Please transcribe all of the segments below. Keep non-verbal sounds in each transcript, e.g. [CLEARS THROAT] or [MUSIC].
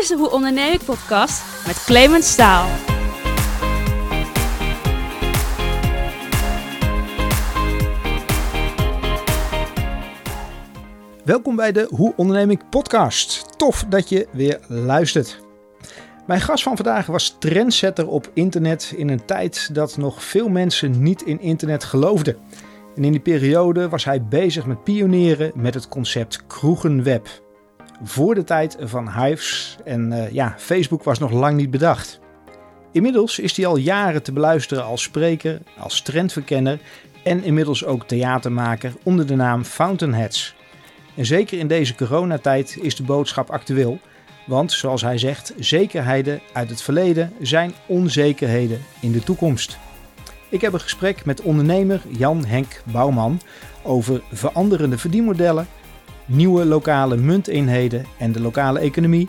is de Hoe Onderneem ik podcast met Clemens Staal. Welkom bij de Hoe Onderneem ik podcast. Tof dat je weer luistert. Mijn gast van vandaag was trendsetter op internet in een tijd dat nog veel mensen niet in internet geloofden. En in die periode was hij bezig met pionieren met het concept kroegenweb. Voor de tijd van Hives en uh, ja, Facebook was nog lang niet bedacht. Inmiddels is hij al jaren te beluisteren als spreker, als trendverkenner en inmiddels ook theatermaker onder de naam Fountainheads. En zeker in deze coronatijd is de boodschap actueel, want zoals hij zegt, zekerheden uit het verleden zijn onzekerheden in de toekomst. Ik heb een gesprek met ondernemer Jan Henk Bouwman over veranderende verdienmodellen, nieuwe lokale munteenheden en de lokale economie.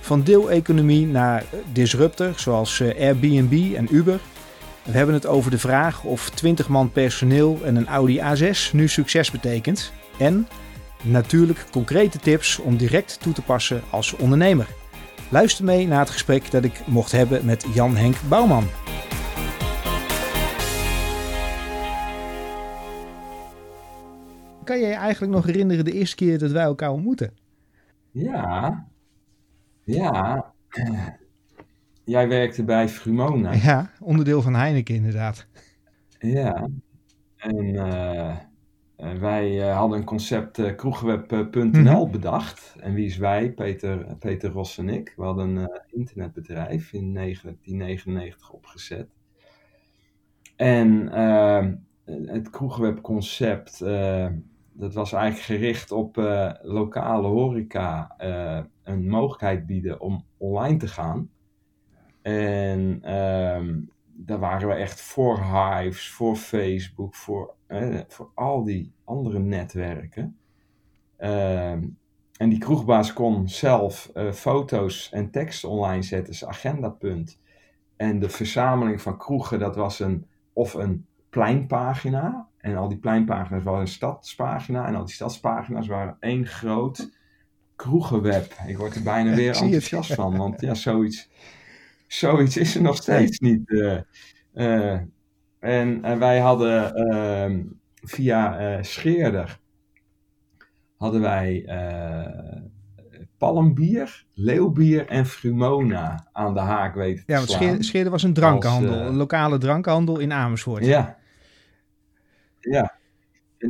Van deeleconomie naar disruptor zoals eh, Airbnb en Uber. We hebben het over de vraag of 20 man personeel en een Audi A6 nu succes betekent. En natuurlijk concrete tips om direct toe te passen als ondernemer. Luister mee naar het gesprek dat ik mocht hebben met Jan Henk Bouwman. Kan je je eigenlijk nog herinneren de eerste keer dat wij elkaar ontmoeten? Ja, ja. Jij werkte bij Frumona. Ja, onderdeel van Heineken inderdaad. Ja, en uh, wij uh, hadden een concept uh, kroegweb.nl mm -hmm. bedacht. En wie is wij? Peter, Peter Ros en ik. We hadden een internetbedrijf in 1999 opgezet. En het kroegwebconcept dat was eigenlijk gericht op uh, lokale horeca uh, een mogelijkheid bieden om online te gaan. En um, daar waren we echt voor Hives, voor Facebook, voor, uh, voor al die andere netwerken. Um, en die kroegbaas kon zelf foto's en tekst online zetten, zijn agendapunt. En de verzameling van kroegen, dat was een, of een pleinpagina, en al die pleinpagina's waren een stadspagina. En al die stadspagina's waren één groot kroegenweb. Ik word er bijna [LAUGHS] weer enthousiast van. Want ja, zoiets, zoiets is er nog steeds niet. Uh, uh, en, en, wij hadden uh, via Scheerder hadden wij palmbier, leeuwbier en frumona aan de haak weten Ja, want Scheerder, was een drankhandel, Als, een lokale drankhandel in Amersfoort. Ja,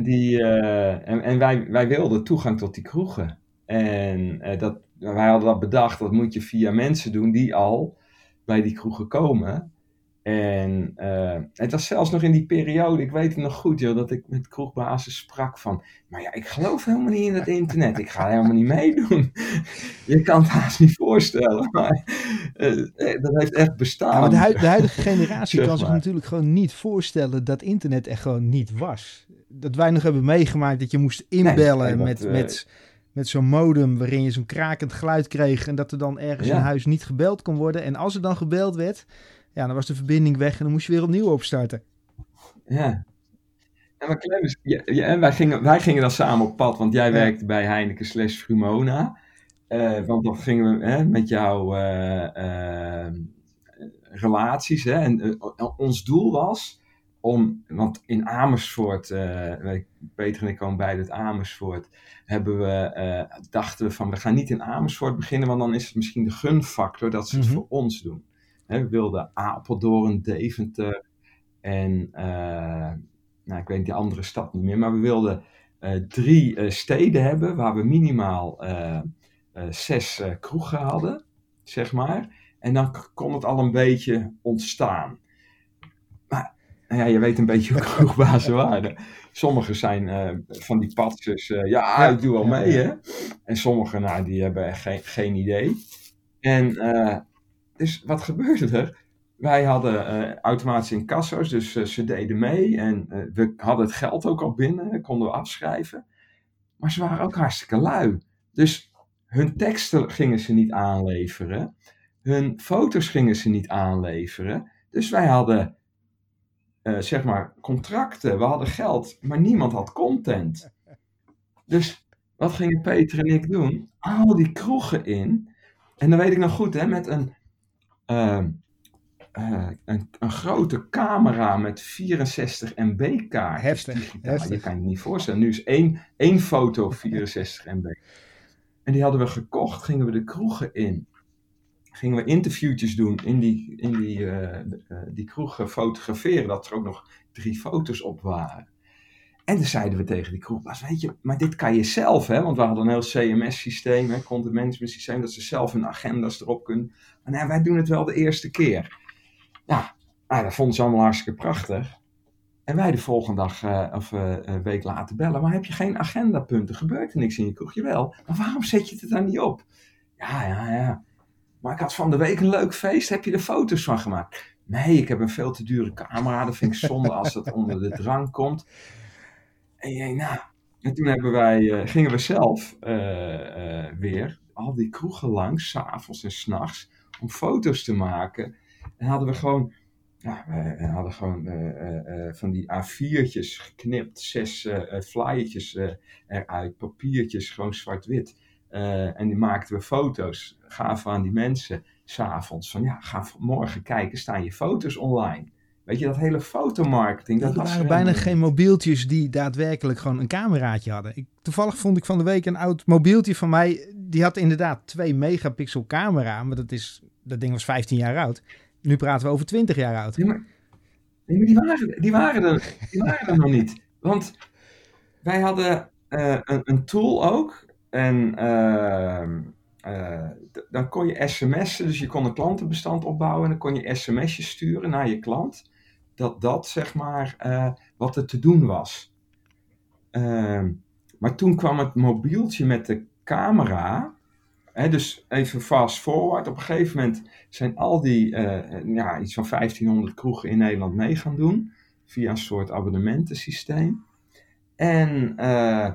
die, uh, en, en wij, wij wilden toegang tot die kroegen. En uh, dat, wij hadden dat bedacht, dat moet je via mensen doen die al bij die kroegen komen. En uh, het was zelfs nog in die periode, ik weet het nog goed, joh, dat ik met kroegbazen sprak van, maar ja, ik geloof helemaal niet in het internet, ik ga helemaal niet meedoen. [LAUGHS] Je kan het haast niet voorstellen, [LAUGHS] maar uh, dat heeft echt bestaan. Ja, maar de, hu de, huidige [LAUGHS] generatie kan zich natuurlijk gewoon niet voorstellen dat internet er gewoon niet was. Dat wij nog hebben meegemaakt dat je moest inbellen nee, dat, met... Uh, met met zo'n modem waarin je zo'n krakend geluid kreeg en dat er dan ergens ja. in huis niet gebeld kon worden. En als er dan gebeld werd, ja, dan was de verbinding weg en dan moest je weer opnieuw opstarten. Ja. En maar Clemens, ja, ja, en wij, gingen, wij gingen dan samen op pad, want jij ja. werkte bij Heineken slash Frumona. Uh, want dan gingen we hè, met jouw uh, uh, relaties. Hè, en ons doel was om, want in Amersfoort, Peter en ik komen beide uit Amersfoort, hebben we, dachten we van we gaan niet in Amersfoort beginnen, want dan is het misschien de gunfactor dat ze het mm -hmm. voor ons doen. We wilden Apeldoorn, Deventer en nou, ik weet die andere stad niet meer, maar we wilden drie steden hebben waar we minimaal zes kroegen hadden, zeg maar. En dan kon het al een beetje ontstaan. Maar nou ja, je weet een beetje hoe [LAUGHS] kroegbazen waren. Sommige zijn uh, van die patsers, uh, ja, ik doe wel mee, hè. En sommigen, nou, die hebben echt geen, geen idee. En uh, dus wat gebeurde er? Wij hadden automatische incasso's, dus ze deden mee. En we hadden het geld ook al binnen, konden we afschrijven. Maar ze waren ook hartstikke lui. Dus hun teksten gingen ze niet aanleveren. Hun foto's gingen ze niet aanleveren. Dus wij hadden uh, zeg maar, contracten, we hadden geld, maar niemand had content. Dus wat gingen Peter en ik doen? Al die kroegen in En dan weet ik nog goed, hè, met een, ehm, eh, een, een grote camera met 64 MB kaart. Heftig, heftig. Je kan je het niet voorstellen. Nu is één, één foto [LAUGHS] 64 MB. En die hadden we gekocht, gingen we de kroegen in. Gingen we interviewtjes doen in die, in die, eh, eh, die kroegen fotograferen, dat er ook nog drie foto's op waren. En toen zeiden we tegen die kroegbaas, weet je, maar dit kan je zelf, hè? Want we hadden een heel CMS-systeem, hè, content management systeem, dat ze zelf hun agenda's erop kunnen. Maar nee, wij doen het wel de eerste keer. Ja, nou, dat vonden ze allemaal hartstikke prachtig. En wij de volgende dag uh, of een week later bellen, maar heb je geen agendapunten? Gebeurt er niks in je kroeg? Jawel, maar waarom zet je het dan niet op? Ja, ja, ja. Maar ik had van de week een leuk feest, heb je er foto's van gemaakt? Nee, ik heb een veel te dure camera, dat vind ik zonde als het onder de drang komt. En, nou, en toen hebben wij, uh, gingen we zelf weer al die kroegen langs, s'avonds en s'nachts, om foto's te maken. En hadden we gewoon ja, we hadden gewoon van die A4'tjes geknipt, zes flyertjes eruit, papiertjes, gewoon zwart-wit. en die maakten we foto's, gaven aan die mensen s'avonds. Van ja, ga morgen kijken, staan je foto's online. Weet je, dat hele fotomarketing. Dat er waren bijna geen mobieltjes die daadwerkelijk gewoon een cameraatje hadden. Ik, toevallig vond ik van de week een oud mobieltje van mij. Die had inderdaad 2 megapixel camera. Maar dat, is, dat ding was 15 jaar oud. Nu praten we over 20 jaar oud. Ja, maar, die, waren, die, waren er, die waren er nog niet. Want wij hadden uh, een, een, tool ook. En uh, uh, dan kon je sms'en, dus je kon een klantenbestand opbouwen. En dan kon je sms'jes sturen naar je klant. Dat dat zeg maar wat er te doen was. Ehm, maar toen kwam het mobieltje met de camera dus even fast forward. Op een gegeven moment zijn al die, uh, ja, iets van 1500 kroegen in Nederland mee gaan doen. Via een soort abonnementensysteem. En uh,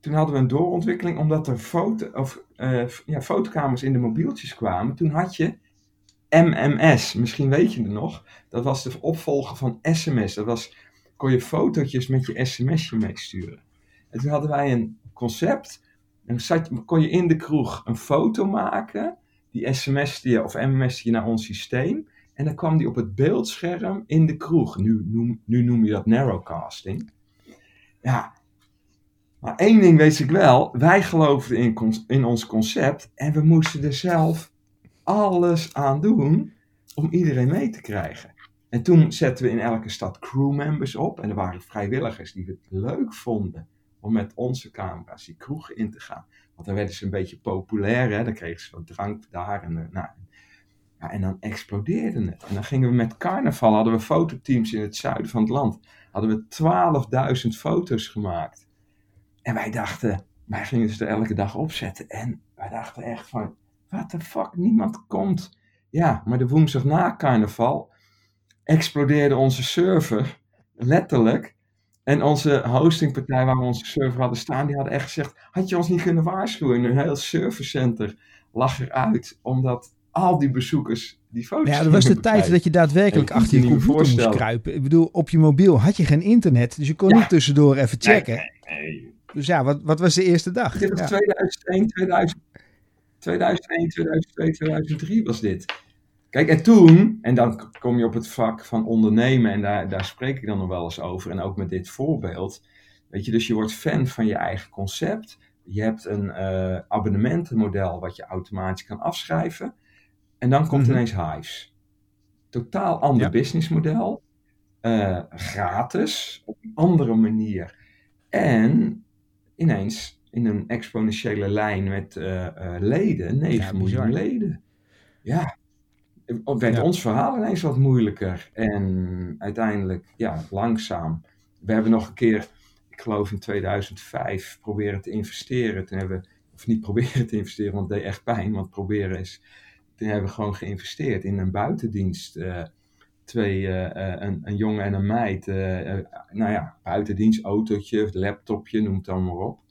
toen hadden we een doorontwikkeling, omdat er foto, of, ja, fotokamers in de mobieltjes kwamen. Toen had je MMS, misschien weet je het nog. Dat was de opvolger van SMS. Dat was, kon je fotootjes met je sms'je meesturen. En toen hadden wij een concept en zat, kon je in de kroeg een foto maken, die sms je of mms je naar ons systeem. En dan kwam die op het beeldscherm in de kroeg. Nu, noem, nu noem je dat narrowcasting. Ja, maar één ding weet ik wel. Wij geloofden in, in ons concept en we moesten er zelf alles aan doen om iedereen mee te krijgen. En toen zetten we in elke stad crewmembers op. En er waren vrijwilligers die het leuk vonden om met onze camera's die kroegen in te gaan. Want dan werden ze een beetje populair, hè? dan kregen ze wat drank daar. En, uh, nou, ja, en dan explodeerde het. En dan gingen we met carnaval, hadden we fototeams in het zuiden van het land. Hadden we 12.000 foto's gemaakt. En wij dachten, wij gingen ze er elke dag opzetten. En wij dachten echt van, what the fuck, niemand komt. Ja, maar de woensdag na carnaval explodeerde onze server, letterlijk. En onze hostingpartij waar we onze server hadden staan, die hadden echt gezegd, had je ons niet kunnen waarschuwen? Een heel servercenter lag eruit, omdat al die bezoekers die foto's Ja, dat was de tijd dat je daadwerkelijk achter je computer moest kruipen. Ik bedoel, op je mobiel had je geen internet, dus je kon niet tussendoor even checken. Nee, nee, Dus ja, wat, wat was de eerste dag? Dit was ja. 2001, 2000, 2001, 2002, 2003 was dit. Kijk, en toen, en dan kom je op het vak van ondernemen, en daar, daar spreek ik dan nog wel eens over, en ook met dit voorbeeld. Weet je, dus je wordt fan van je eigen concept. Je hebt een uh, abonnementenmodel wat je automatisch kan afschrijven. En dan komt -hmm. ineens Hives. Totaal ander ja. businessmodel. Uh, gratis, op een andere manier. En ineens in een exponentiële lijn met uh, leden, 9 ja, miljoen leden. Ja, werd ja. ons verhaal ineens wat moeilijker. En uiteindelijk, ja, langzaam. We hebben nog een keer, ik geloof in 2005, proberen te investeren. Toen hebben we, of niet proberen [LAUGHS] te investeren, want het deed echt pijn. Want proberen is, toen hebben we gewoon geïnvesteerd in een buitendienst. Uh, twee, uh, een, een, jongen en een meid. Uh, nou ja, buitendienst, autootje, laptopje, noem het dan maar op.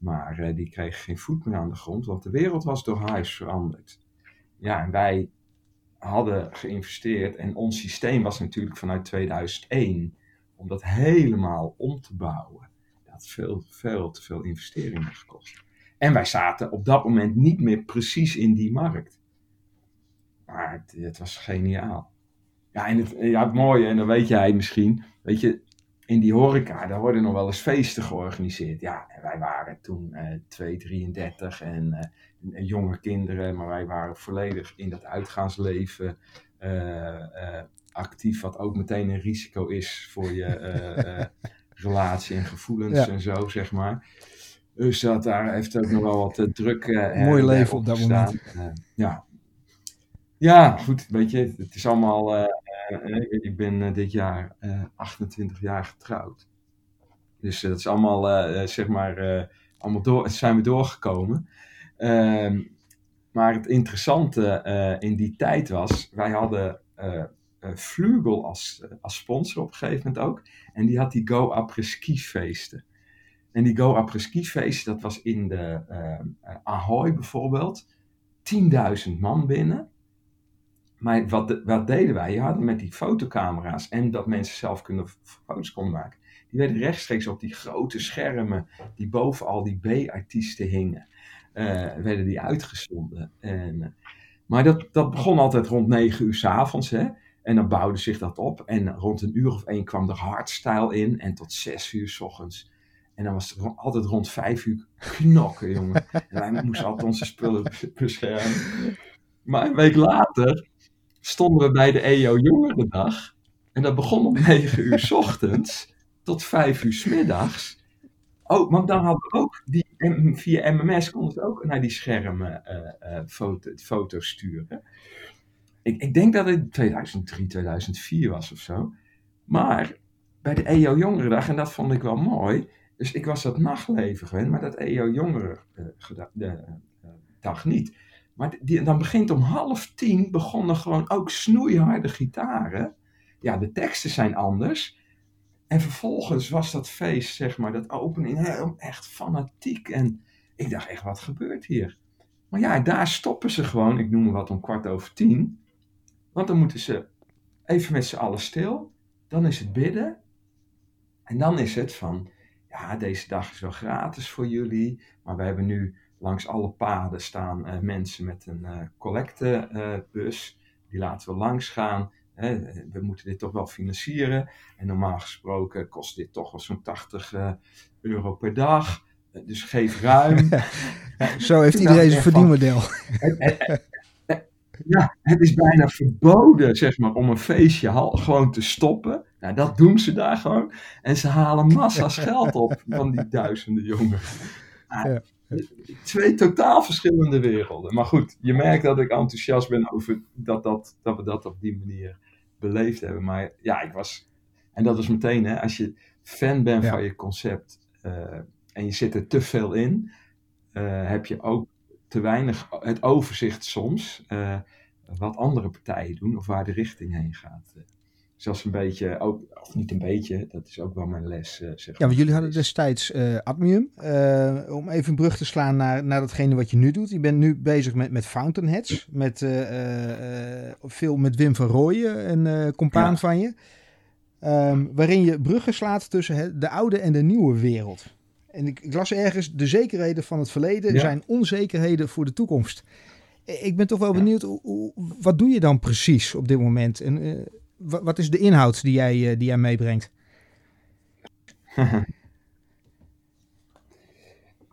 Maar die kregen geen voet meer aan de grond, want de wereld was door huis veranderd. Ja, en wij hadden geïnvesteerd. En ons systeem was natuurlijk vanuit 2001 om dat helemaal om te bouwen. Dat had veel, veel te veel investeringen gekost. En wij zaten op dat moment niet meer precies in die markt. Maar het, het was geniaal. Ja, en het, ja, het mooie, en dan weet jij misschien, weet je, in die horeca, daar worden nog wel eens feesten georganiseerd. Ja, en wij waren toen uh, 2, 33 en uh, jonge kinderen, maar wij waren volledig in dat uitgaansleven uh, actief, wat ook meteen een risico is voor je [LAUGHS] relatie en gevoelens ja. en zo, zeg maar. Dus dat, daar heeft ook nog wel wat druk. Mooi leven op dat moment. ja. ja, goed, weet je, het is allemaal ik ben dit jaar 28 jaar getrouwd. Dus dat is allemaal, zeg maar, allemaal door, zijn we doorgekomen. Ehm, maar het interessante in die tijd was, wij hadden Flugel als, als sponsor op een gegeven moment ook. En die had die Go Après Ski feesten. En die Go Après Ski feesten, dat was in de Ahoy bijvoorbeeld. 10.000 man binnen. Maar wat, wat deden wij? Je hadden met die fotocamera's en dat mensen zelf kunnen foto's konden maken. Die werden rechtstreeks op die grote schermen die boven al die B-artiesten hingen. Uh, werden die uitgezonden. En, uh, maar dat, dat begon altijd rond 9 uur s avonds. Hè? En dan bouwde zich dat op. En rond een uur of één kwam er hardstyle in. En tot 6 uur s ochtends. En dan was het altijd rond 5 uur knokken, jongen. En wij moesten altijd onze spullen [LAUGHS] beschermen. Maar een week later stonden we bij de EO Jongerendag. En dat begon om 9 uur s ochtends tot 5 uur middags. Oh, want dan hadden we ook die, via MMS konden we ook naar die schermen uh, uh, foto, foto's sturen. Ik, ik, denk dat het 2003, 2004 was of zo. Maar bij de EO Jongerendag, en dat vond ik wel mooi. Dus ik was dat nachtleven gewend, maar dat EO Jongerendag niet. Maar die, dan begint om half tien, begonnen gewoon ook snoeiharde gitaren. Ja, de teksten zijn anders. En vervolgens was dat feest, zeg maar, dat opening, heel, echt fanatiek. En ik dacht echt, wat gebeurt hier? Maar ja, daar stoppen ze gewoon, ik noem wat, om kwart over tien. Want dan moeten ze even met z'n allen stil. Dan is het bidden. En dan is het van, ja, deze dag is wel gratis voor jullie. Maar we hebben nu langs alle paden staan uh, mensen met een uh, collectebus. Die laten we langs gaan. we moeten dit toch wel financieren. En normaal gesproken kost dit toch wel zo'n 80 eh, euro per dag. dus geef ruim. [LAUGHS] Zo heeft iedereen zijn verdienmodel. ja, het is bijna verboden, zeg maar, om een feestje gewoon te stoppen. Nou, dat doen ze daar gewoon. En ze halen massa's geld op van die duizenden jongeren. Ja. Twee totaal verschillende werelden. Maar goed, je merkt dat ik enthousiast ben over dat, dat, dat we dat op die manier beleefd hebben. Maar ja, ik was. En dat is meteen, hè, als je fan bent ja. van je concept uh, en je zit er te veel in, uh, heb je ook te weinig het overzicht soms. Uh, wat andere partijen doen of waar de richting heen gaat. Zelfs een beetje, ook, of niet een beetje, dat is ook wel mijn les. Uh, zeg ja, want jullie hadden destijds uh, Admium. Uh, om even een brug te slaan naar, naar datgene wat je nu doet. Je bent nu bezig met, met Fountainheads. Met, veel met Wim van Rooyen, een compaan ja. van je. Um, waarin je bruggen slaat tussen de oude en de nieuwe wereld. En ik, ik las ergens, de zekerheden van het verleden ja. zijn onzekerheden voor de toekomst. Ik ben toch wel benieuwd, wat doe je dan precies op dit moment? En wat is de inhoud die jij, die jij meebrengt? [LAUGHS]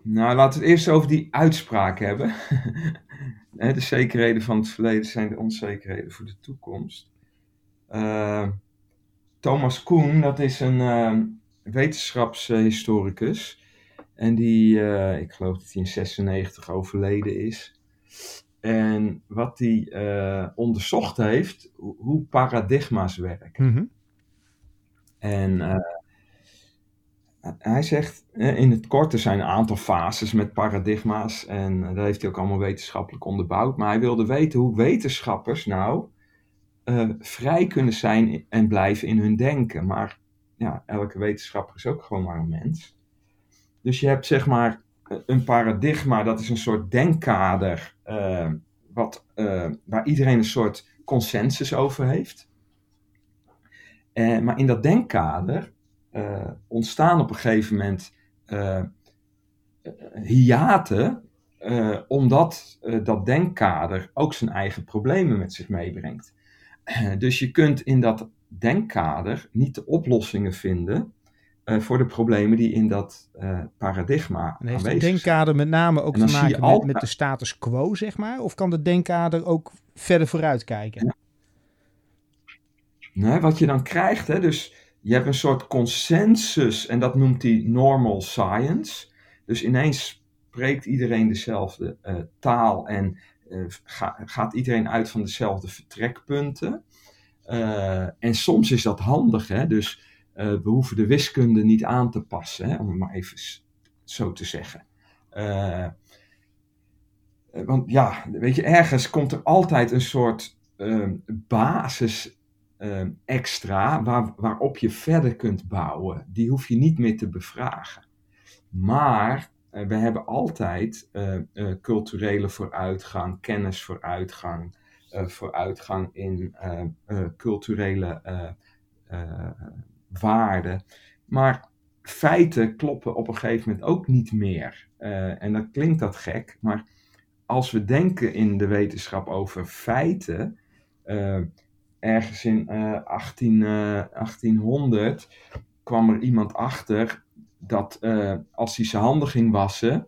nou, laten we het eerst over die uitspraak hebben. [LAUGHS] de zekerheden van het verleden zijn de onzekerheden voor de toekomst. Uh, Thomas Koen, dat is een uh, wetenschapshistoricus. En die, ik geloof dat hij in 96 overleden is. En wat hij uh, onderzocht heeft, hoe paradigma's werken. Mm -hmm. En uh, hij zegt, in het kort, er zijn een aantal fases met paradigma's. En dat heeft hij ook allemaal wetenschappelijk onderbouwd. Maar hij wilde weten hoe wetenschappers nou uh, vrij kunnen zijn en blijven in hun denken. Maar ja, elke wetenschapper is ook gewoon maar een mens. Dus je hebt zeg maar een paradigma, dat is een soort denkkader uh, wat, uh, waar iedereen een soort consensus over heeft. Maar in dat denkkader ontstaan op een gegeven moment hiaten, omdat dat denkkader ook zijn eigen problemen met zich meebrengt. [CLEARS THROAT] dus je kunt in dat denkkader niet de oplossingen vinden uh, voor de problemen die in dat uh, paradigma en heeft het denkkader met name ook te maken met, met, de status quo, zeg maar? Of kan de denkkader ook verder vooruit kijken? Ja. Nee, wat je dan krijgt, hè, dus je hebt een soort consensus en dat noemt hij normal science. Dus ineens spreekt iedereen dezelfde uh, taal en ga, gaat iedereen uit van dezelfde vertrekpunten. en soms is dat handig, hè, dus we hoeven de wiskunde niet aan te passen, hè, om het maar even zo te zeggen. Uh, want ja, weet je, ergens komt er altijd een soort uh, basis ehm, extra waar, waarop je verder kunt bouwen. Die hoef je niet meer te bevragen. Maar we hebben altijd culturele vooruitgang, kennisvooruitgang, vooruitgang in culturele waarden. Maar feiten kloppen op een gegeven moment ook niet meer. Uh, en dan klinkt dat gek, maar als we denken in de wetenschap over feiten, uh, ergens in uh, 18, 1800 kwam er iemand achter dat eh, als hij zijn handen ging wassen,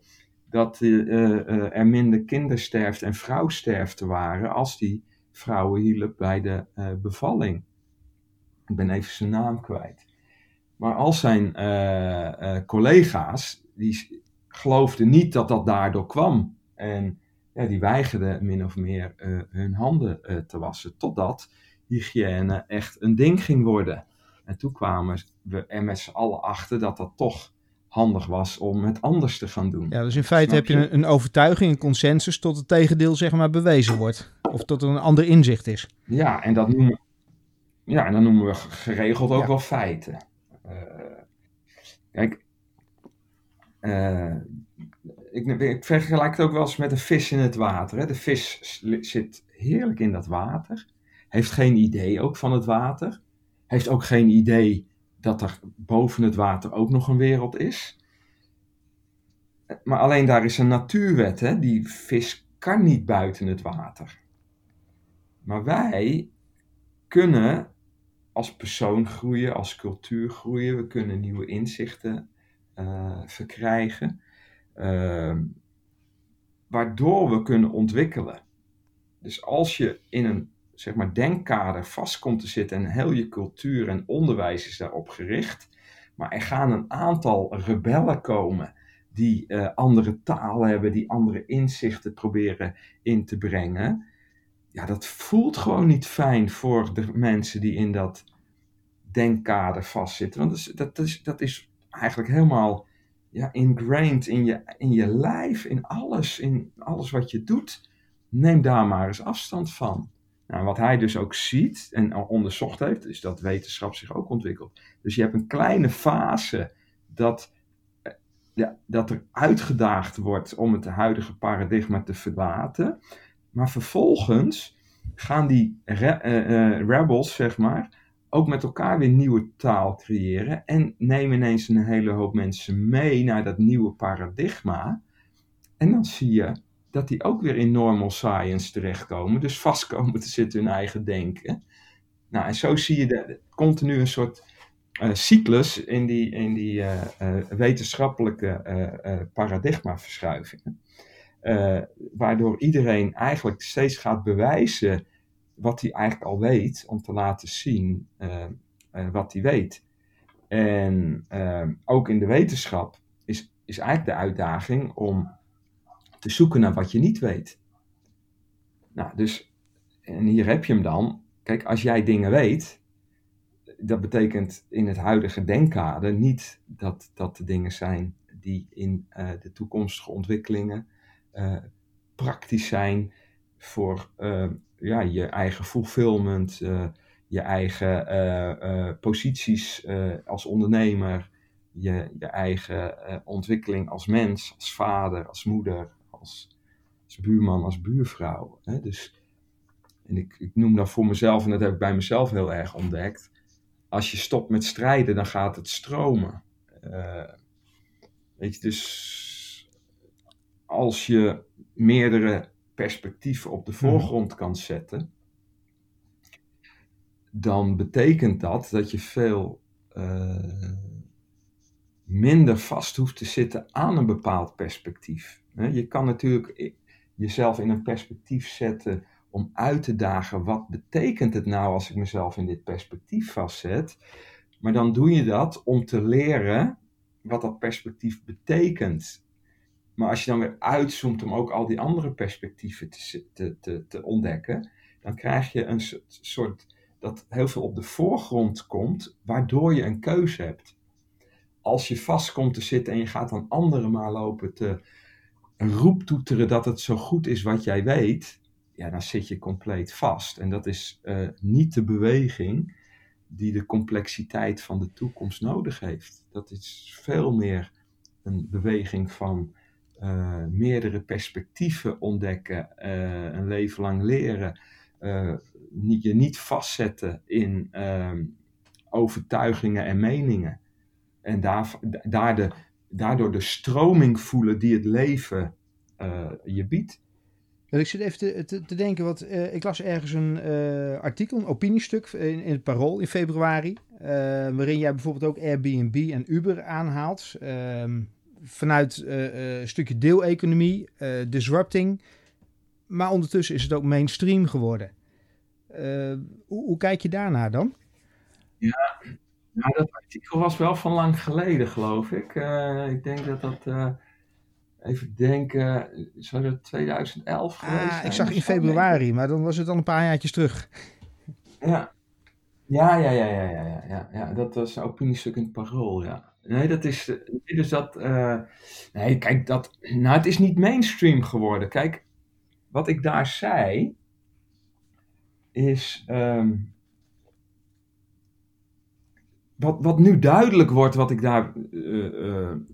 dat er minder kindersterfte en vrouwsterfte waren als die vrouwen hielp bij de bevalling. Ik ben even zijn naam kwijt. Maar al zijn uh, uh, collega's, die geloofden niet dat dat daardoor kwam. En ja, die weigerden min of meer uh, hun handen te wassen. Totdat hygiëne echt een ding ging worden. En toen kwamen we er met z'n allen achter dat dat toch handig was om het anders te gaan doen. Ja, dus in feite heb je een, een, overtuiging, een consensus, tot het tegendeel zeg maar bewezen wordt. Of tot er een ander inzicht is. Ja, en dat noemen, ja, en dan noemen we geregeld ook wel feiten. Uh, kijk, uh, ik, ik, vergelijk het ook wel eens met een vis in het water. Hè. De vis zit heerlijk in dat water, heeft geen idee ook van het water, heeft ook geen idee dat er boven het water ook nog een wereld is. Maar alleen daar is een natuurwet, hè? die vis kan niet buiten het water. Maar wij kunnen als persoon groeien, als cultuur groeien. We kunnen nieuwe inzichten uh, verkrijgen. Uh, waardoor we kunnen ontwikkelen. Dus als je in een zeg maar, denkkader vast komt te zitten en heel je cultuur en onderwijs is daarop gericht. Maar er gaan een aantal rebellen komen die uh, andere talen hebben, die andere inzichten proberen in te brengen ja, dat voelt gewoon niet fijn voor de mensen die in dat denkkader vastzitten. Want dat is, dat is, dat is eigenlijk helemaal ja, ingrained in je, in je lijf, in alles, in alles wat je doet. Neem daar maar eens afstand van. Nou, wat hij dus ook ziet en onderzocht heeft, is dat wetenschap zich ook ontwikkelt. Dus je hebt een kleine fase dat, eh, ja, dat er uitgedaagd wordt om het huidige paradigma te verlaten. Maar vervolgens gaan die re uh, rebels, zeg maar, ook met elkaar weer nieuwe taal creëren. En nemen ineens een hele hoop mensen mee naar dat nieuwe paradigma. En dan zie je dat die ook weer in normal science terechtkomen. Dus vastkomen te zitten in hun eigen denken. Nou, en zo zie je de, continu een soort uh, cyclus in die, in die uh, uh, wetenschappelijke paradigmaverschuivingen. Uh, waardoor iedereen eigenlijk steeds gaat bewijzen wat hij eigenlijk al weet, om te laten zien uh, uh, wat hij weet. En ook in de wetenschap is, is eigenlijk de uitdaging om te zoeken naar wat je niet weet. Nou, dus, en hier heb je hem dan. Kijk, als jij dingen weet, dat betekent in het huidige denkkader niet dat dat de dingen zijn die in de toekomstige ontwikkelingen praktisch zijn voor uh, ja, je eigen fulfillment, uh, je eigen posities als ondernemer, je, je eigen ontwikkeling als mens, als vader, als moeder, als, als buurman, als buurvrouw. Hè? Dus, en ik, ik noem dat voor mezelf, en dat heb ik bij mezelf heel erg ontdekt. Als je stopt met strijden, dan gaat het stromen. weet je, dus als je meerdere perspectieven op de Mhm. voorgrond kan zetten, dan betekent dat dat je veel eh, minder vast hoeft te zitten aan een bepaald perspectief. Je kan natuurlijk jezelf in een perspectief zetten om uit te dagen wat betekent het nou als ik mezelf in dit perspectief vastzet. Maar dan doe je dat om te leren wat dat perspectief betekent. Maar als je dan weer uitzoomt om ook al die andere perspectieven te, te, te, te ontdekken, dan krijg je een soort, soort dat heel veel op de voorgrond komt, waardoor je een keuze hebt. Als je vast komt te zitten en je gaat dan anderen maar lopen te roeptoeteren dat het zo goed is wat jij weet, ja, dan zit je compleet vast. En dat is eh, niet de beweging die de complexiteit van de toekomst nodig heeft. Dat is veel meer een beweging van eh, meerdere perspectieven ontdekken, eh, een leven lang leren, eh, niet, je niet vastzetten in ehm, overtuigingen en meningen. En daar, daar de, daardoor de stroming voelen die het leven je biedt. Wel, ik zit even te, te, denken, eh, ik las ergens een artikel, een opiniestuk in, in het Parool in februari, waarin jij bijvoorbeeld ook Airbnb en Uber aanhaalt. Ehm, vanuit eh, eh, een stukje deeleconomie, eh, disrupting, maar ondertussen is het ook mainstream geworden. Hoe, hoe kijk je daarnaar dan? Nou, dat artikel was wel van lang geleden, geloof ik. Ik denk dat dat, even denken, zou dat 2011 geweest Ah, zijn? ik zag in februari, maar dan was het al een paar jaartjes terug. Ja. Ja, ja, ja, ja, ja, ja, ja, ja. Dat was een opiniestuk in het Parool, ja. Nee, dat is, eh, dus dat, eh, nee, kijk, dat, nou, het is niet mainstream geworden. Kijk, wat ik daar zei, is, ehm, wat, wat nu duidelijk wordt, wat ik daar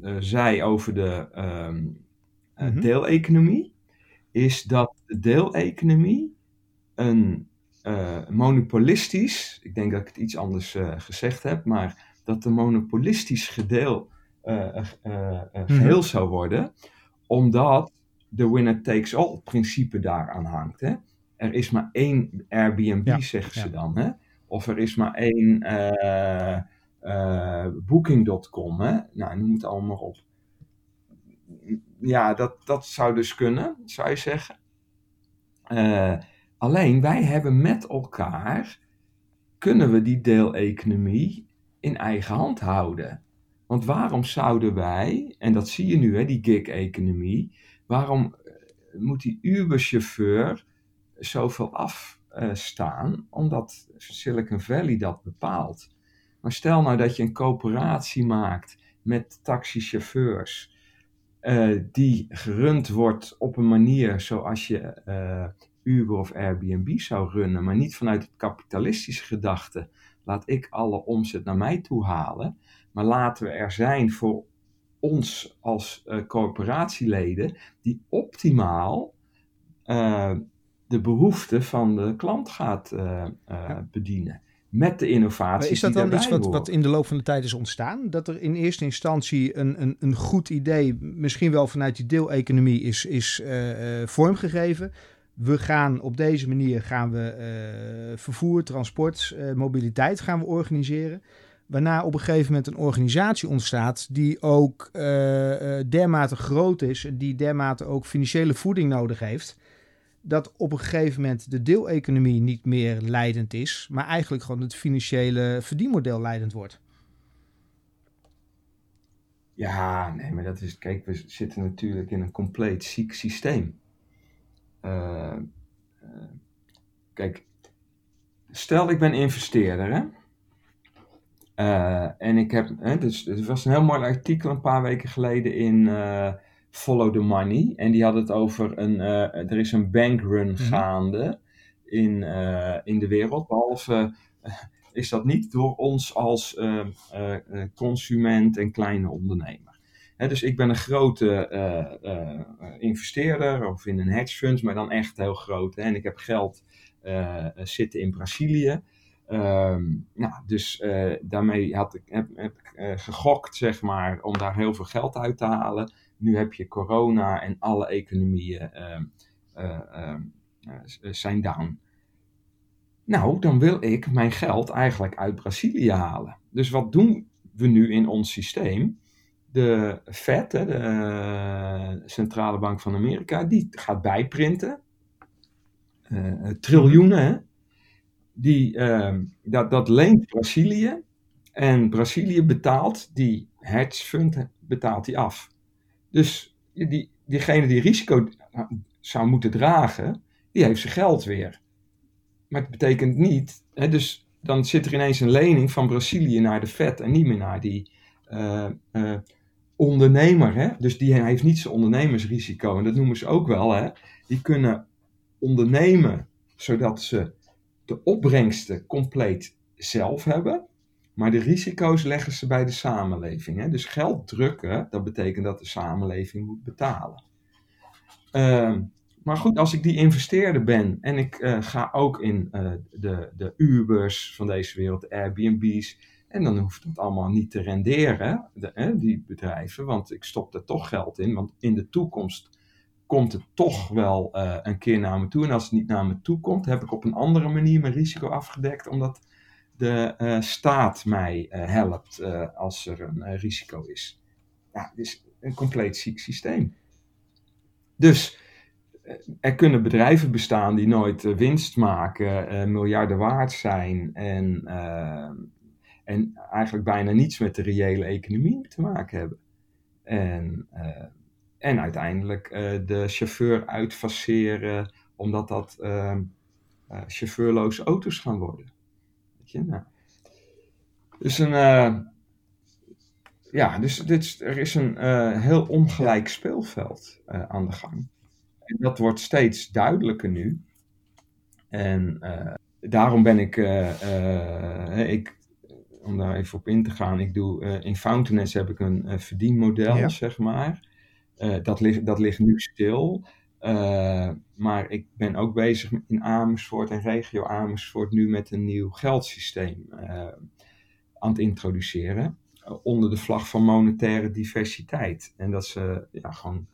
eh, zei over de eh, Mhm. deeleconomie, is dat de deeleconomie een monopolistisch, ik denk dat ik het iets anders gezegd heb, maar dat een monopolistisch gedeel, eh, eh, eh, eh, geheel zou worden, omdat de winner takes all principe daaraan hangt. Hè? Er is maar één Airbnb, Ja, zeggen ze ja. dan. Hè? Of er is maar één Booking.com. Hè? Nou, noem het allemaal op. Ja, dat, dat zou dus kunnen, zou je zeggen. Alleen wij hebben met elkaar, kunnen we die deeleconomie in eigen hand houden. Want waarom zouden wij, en dat zie je nu, hè, die gig-economie, waarom eh, moet die Uber-chauffeur zoveel afstaan? Omdat Silicon Valley dat bepaalt. Maar stel nou dat je een coöperatie maakt met taxichauffeurs, eh, die gerund wordt op een manier zoals je eh, Uber of Airbnb zou runnen, maar niet vanuit het kapitalistische gedachte. Laat ik alle omzet naar mij toe halen, maar laten we er zijn voor ons als eh, coöperatieleden die optimaal eh, de behoeften van de klant gaat eh, bedienen. Met de innovaties Maar is dat die dan iets wat, wat in de loop van de tijd is ontstaan? Dat er in eerste instantie een, een, een goed idee, misschien wel vanuit die deeleconomie, is, is vormgegeven. We gaan op deze manier gaan we eh, vervoer, transport, eh, mobiliteit gaan we organiseren. Waarna op een gegeven moment een organisatie ontstaat die ook eh, dermate groot is, die dermate ook financiële voeding nodig heeft dat op een gegeven moment de deeleconomie niet meer leidend is, maar eigenlijk gewoon het financiële verdienmodel leidend wordt. Ja, nee, maar dat is. Kijk, we zitten natuurlijk in een compleet ziek systeem. Eh, eh, kijk, stel ik ben investeerder, hè? Eh, en ik heb. Hè, dus, er was een heel mooi artikel een paar weken geleden in Follow the Money. En die had het over een. er is een bankrun gaande in, in de wereld. Behalve eh, is dat niet door ons als consument en kleine ondernemer. Dus ik ben een grote eh, eh, investeerder of in een hedge fund, maar dan echt heel groot. En ik heb geld eh, zitten in Brazilië. Ehm, nou, dus daarmee had ik, heb, heb ik gegokt, zeg maar, om daar heel veel geld uit te halen. nu heb je corona en alle economieën ehm, ehm, zijn down. Nou, dan wil ik mijn geld eigenlijk uit Brazilië halen. Dus wat doen we nu in ons systeem? De Fed, de Centrale Bank van Amerika, die gaat bijprinten. Uh, triljoenen, Die, uh, dat, dat leent Brazilië. En Brazilië betaalt die hedge fund betaalt die af. Dus die, diegene die risico zou moeten dragen, die heeft zijn geld weer. Maar het betekent niet, hè, dus dan zit er ineens een lening van Brazilië naar de Fed en niet meer naar die ondernemer. Hè? Dus die heeft niet zijn ondernemersrisico. En dat noemen ze ook wel. Hè? Die kunnen ondernemen zodat ze de opbrengsten compleet zelf hebben. Maar de risico's leggen ze bij de samenleving. Hè? Dus geld drukken, dat betekent dat de samenleving moet betalen. Uh, maar goed, als ik die investeerder ben en ik uh, ga ook in uh, de, de Ubers van deze wereld, de Airbnb's, en dan hoeft dat allemaal niet te renderen, de, die bedrijven, want ik stop er toch geld in, want in de toekomst komt het toch wel uh, een keer naar me toe. En als het niet naar me toe komt, heb ik op een andere manier mijn risico afgedekt, omdat de staat mij helpt als er een risico is. Ja, het is een compleet ziek systeem. Dus er kunnen bedrijven bestaan die nooit winst maken, miljarden waard zijn en en eigenlijk bijna niets met de reële economie te maken hebben. En, uh, en uiteindelijk uh, de chauffeur uitfaceren, omdat dat uh, chauffeurloze auto's gaan worden. Weet je, nou. Dus een, ja, dus dit, er is een heel ongelijk speelveld aan de gang. En dat wordt steeds duidelijker nu. En daarom ben ik, ik om daar even op in te gaan. Ik doe, uh, in Fountainess heb ik een uh, verdienmodel, zeg maar. Uh, dat, ligt, dat ligt nu stil. maar ik ben ook bezig in Amersfoort en regio Amersfoort nu met een nieuw geldsysteem aan het introduceren. onder de vlag van monetaire diversiteit. En dat is ja, gewoon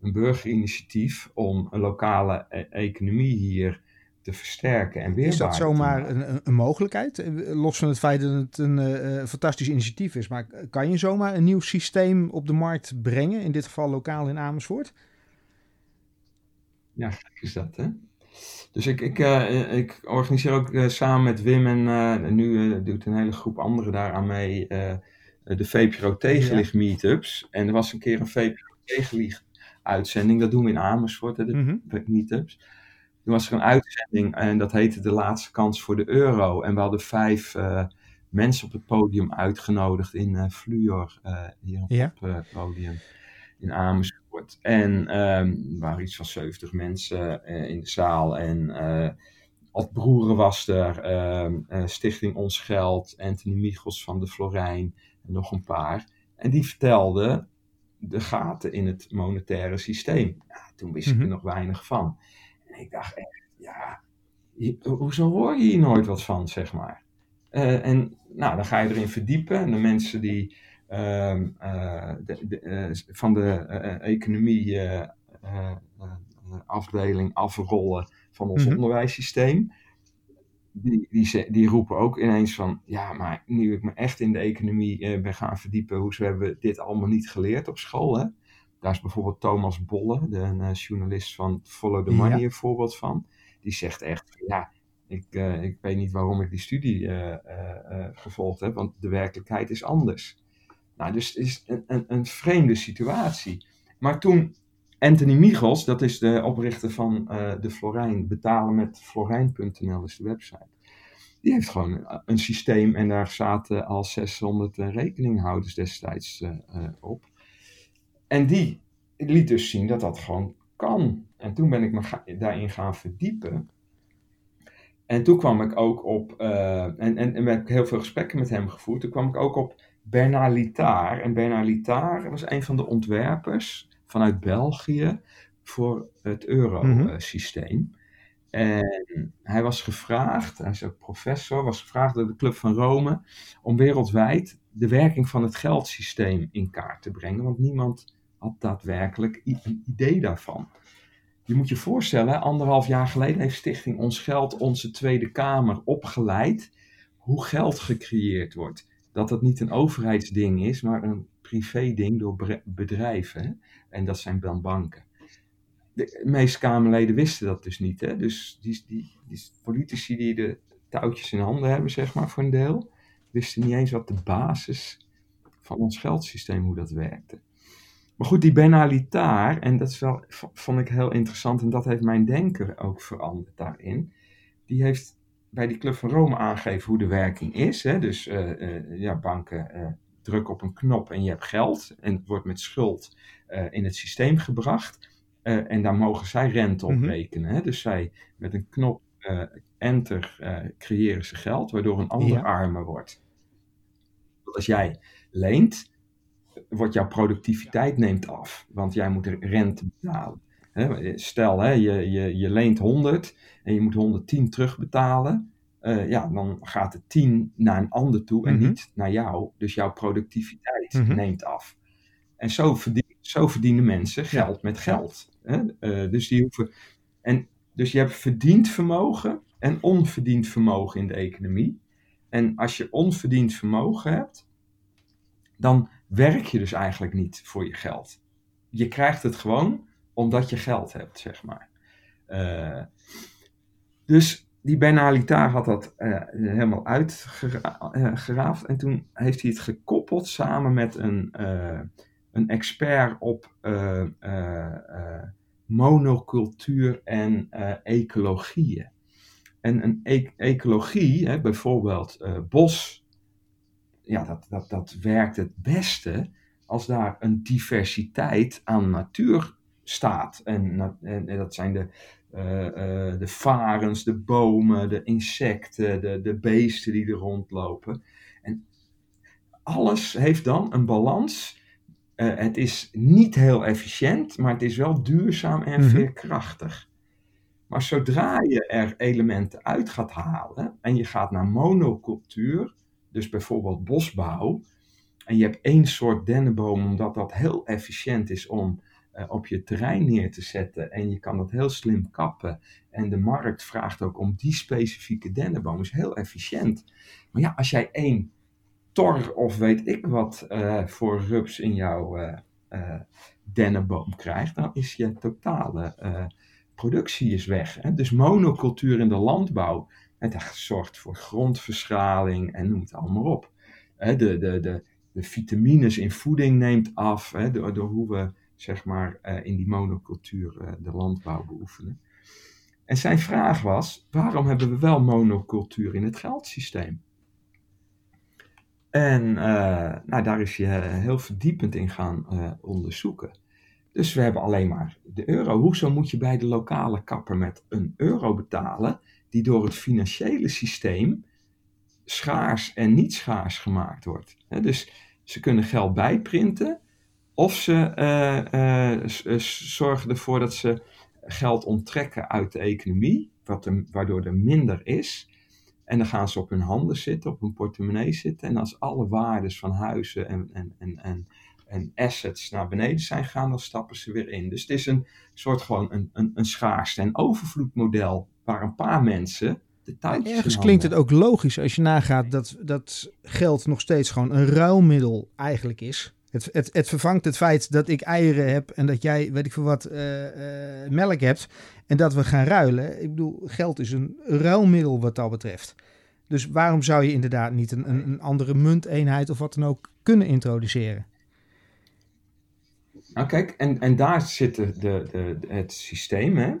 een burgerinitiatief om een lokale e economie hier te versterken en weer. Is dat zomaar een, een, mogelijkheid? Eh, los van het feit dat het een uh, fantastisch initiatief is. Maar kan je zomaar een nieuw systeem op de markt brengen? In dit geval lokaal in Amersfoort? Ja, gek is dat, hè? Dus ik, ik, uh, ik organiseer ook uh, samen met Wim en nu doet een hele groep anderen daaraan mee de VPRO tegenlicht ja. meetups. En er was een keer een VPRO tegenlicht uitzending. Dat doen we in Amersfoort, hè, de mm -hmm. meetups. Toen was er een uitzending en dat heette De Laatste Kans voor de Euro. En we hadden vijf uh, mensen op het podium uitgenodigd in uh, Fluor, uh, hier op ja. het podium in Amersfoort. En um, er waren iets van 70 mensen in de zaal. En Ad Broeren was er, ehm, Stichting Ons Geld, Anthony Michels van de Florijn en nog een paar. En die vertelden de gaten in het monetaire systeem. Ja, toen wist mm -hmm. ik er nog weinig van. En ik dacht echt, ja, hoezo hoor je hier nooit wat van, zeg maar. Uh, en nou, dan ga je erin verdiepen. En de mensen die uh, de, de, eh, van de economie afdeling afrollen van ons mm -hmm. onderwijssysteem. Die, die, die, roepen ook ineens van, ja, maar nu ik me echt in de economie ben gaan verdiepen, hoezo hebben we dit allemaal niet geleerd op school, hè? Daar is bijvoorbeeld Thomas Bolle, de uh, journalist van Follow the Money, ja. een voorbeeld van. Die zegt echt, ja, ik, uh, ik weet niet waarom ik die studie uh, gevolgd heb, want de werkelijkheid is anders. Nou, dus het is een, een, een vreemde situatie. Maar toen Anthony Michels, dat is de oprichter van de Florijn, betalen met florijn.nl is de website. Die heeft gewoon een systeem en daar zaten al 600 rekeninghouders destijds op. En die liet dus zien dat dat gewoon kan. En toen ben ik me ga daarin gaan verdiepen. En toen kwam ik ook op, uh, en, en, en heb ik heel veel gesprekken met hem gevoerd. Toen kwam ik ook op Bernard Litaar. En Bernard Litaar was een van de ontwerpers vanuit België voor het eurosysteem. Mm -hmm. En hij was gevraagd, hij is ook professor, was gevraagd door de Club van Rome om wereldwijd de werking van het geldsysteem in kaart te brengen. Want niemand had daadwerkelijk een idee daarvan. Je moet je voorstellen, anderhalf jaar geleden heeft Stichting Ons Geld onze Tweede Kamer opgeleid hoe geld gecreëerd wordt. Dat het niet een overheidsding is, maar een privé-ding door bedrijven. En dat zijn dan banken. De meeste Kamerleden wisten dat dus niet. Hè? Dus die, die, die politici die de touwtjes in handen hebben, zeg maar, voor een deel, wisten niet eens wat de basis van ons geldsysteem, hoe dat werkte. Maar goed, die Benalitaar, en dat is wel, vond ik heel interessant, en dat heeft mijn denken ook veranderd daarin. Die heeft bij die Club van Rome aangegeven hoe de werking is. Hè? Dus uh, uh, ja, banken uh, drukken op een knop en je hebt geld. En het wordt met schuld in het systeem gebracht. en daar mogen zij rente op mm -hmm. rekenen. Hè? Dus zij met een knop enter creëren ze geld, waardoor een ander ja. armer wordt. Als jij leent, wordt jouw productiviteit neemt af, want jij moet rente betalen. Stel, hè, je, je, je leent 100 en je moet 110 terugbetalen. Uh, ja, dan gaat de 10 naar een ander toe en mm -hmm. niet naar jou. Dus jouw productiviteit mm -hmm. neemt af. En zo, verdien, zo verdienen mensen geld met geld. Hè? Uh, dus, die hoeven, en, dus je hebt verdiend vermogen en onverdiend vermogen in de economie. En als je onverdiend vermogen hebt, dan werk je dus eigenlijk niet voor je geld. Je krijgt het gewoon omdat je geld hebt, zeg maar. Uh, dus die Benalita had dat uh, helemaal uitgeraafd. En toen heeft hij het gekoppeld samen met een, een expert op monocultuur en ecologieën. En een e ecologie, hè, bijvoorbeeld bos, ja, dat, dat, dat werkt het beste als daar een diversiteit aan natuur staat. En, en, en dat zijn de, uh, uh, de varens, de bomen, de insecten, de, de beesten die er rondlopen. En alles heeft dan een balans. Uh, het is niet heel efficiënt, maar het is wel duurzaam en mm -hmm. veerkrachtig. Maar zodra je er elementen uit gaat halen en je gaat naar monocultuur, dus bijvoorbeeld bosbouw, en je hebt één soort dennenboom omdat dat heel efficiënt is om uh, op je terrein neer te zetten en je kan dat heel slim kappen en de markt vraagt ook om die specifieke dennenboom, is heel efficiënt. Maar ja, als jij één tor of weet ik wat uh, voor rups in jouw uh, dennenboom krijgt, dan is je totale productie is weg. Hè? Dus monocultuur in de landbouw, het zorgt voor grondverschraling en noem het allemaal op. De, de, de, de vitamines in voeding neemt af hè, door, door hoe we zeg maar, uh, in die monocultuur uh, de landbouw beoefenen. En zijn vraag was: waarom hebben we wel monocultuur in het geldsysteem? En uh, nou, daar is je heel verdiepend in gaan onderzoeken. Dus we hebben alleen maar de euro. Hoezo moet je bij de lokale kapper met een euro betalen, die door het financiële systeem schaars en niet schaars gemaakt wordt? Dus ze kunnen geld bijprinten, of ze uh, uh, zorgen ervoor dat ze geld onttrekken uit de economie, wat er, waardoor er minder is. En dan gaan ze op hun handen zitten, op hun portemonnee zitten. En als alle waardes van huizen en, en, en, en, en assets naar beneden zijn gegaan, dan stappen ze weer in. Dus het is een soort gewoon een, een, een schaarste- en overvloedmodel waar een paar mensen de tijd. Ergens klinkt het ook logisch als je nagaat dat, dat geld nog steeds gewoon een ruilmiddel eigenlijk is. Het, het, het, vervangt het feit dat ik eieren heb en dat jij, weet ik veel wat, uh, uh, melk hebt. En dat we gaan ruilen. Ik bedoel, geld is een ruilmiddel wat dat betreft. Dus waarom zou je inderdaad niet een, een, een andere munteenheid of wat dan ook kunnen introduceren? Nou kijk, en, en daar zit de, de, de, het systeem. Hè?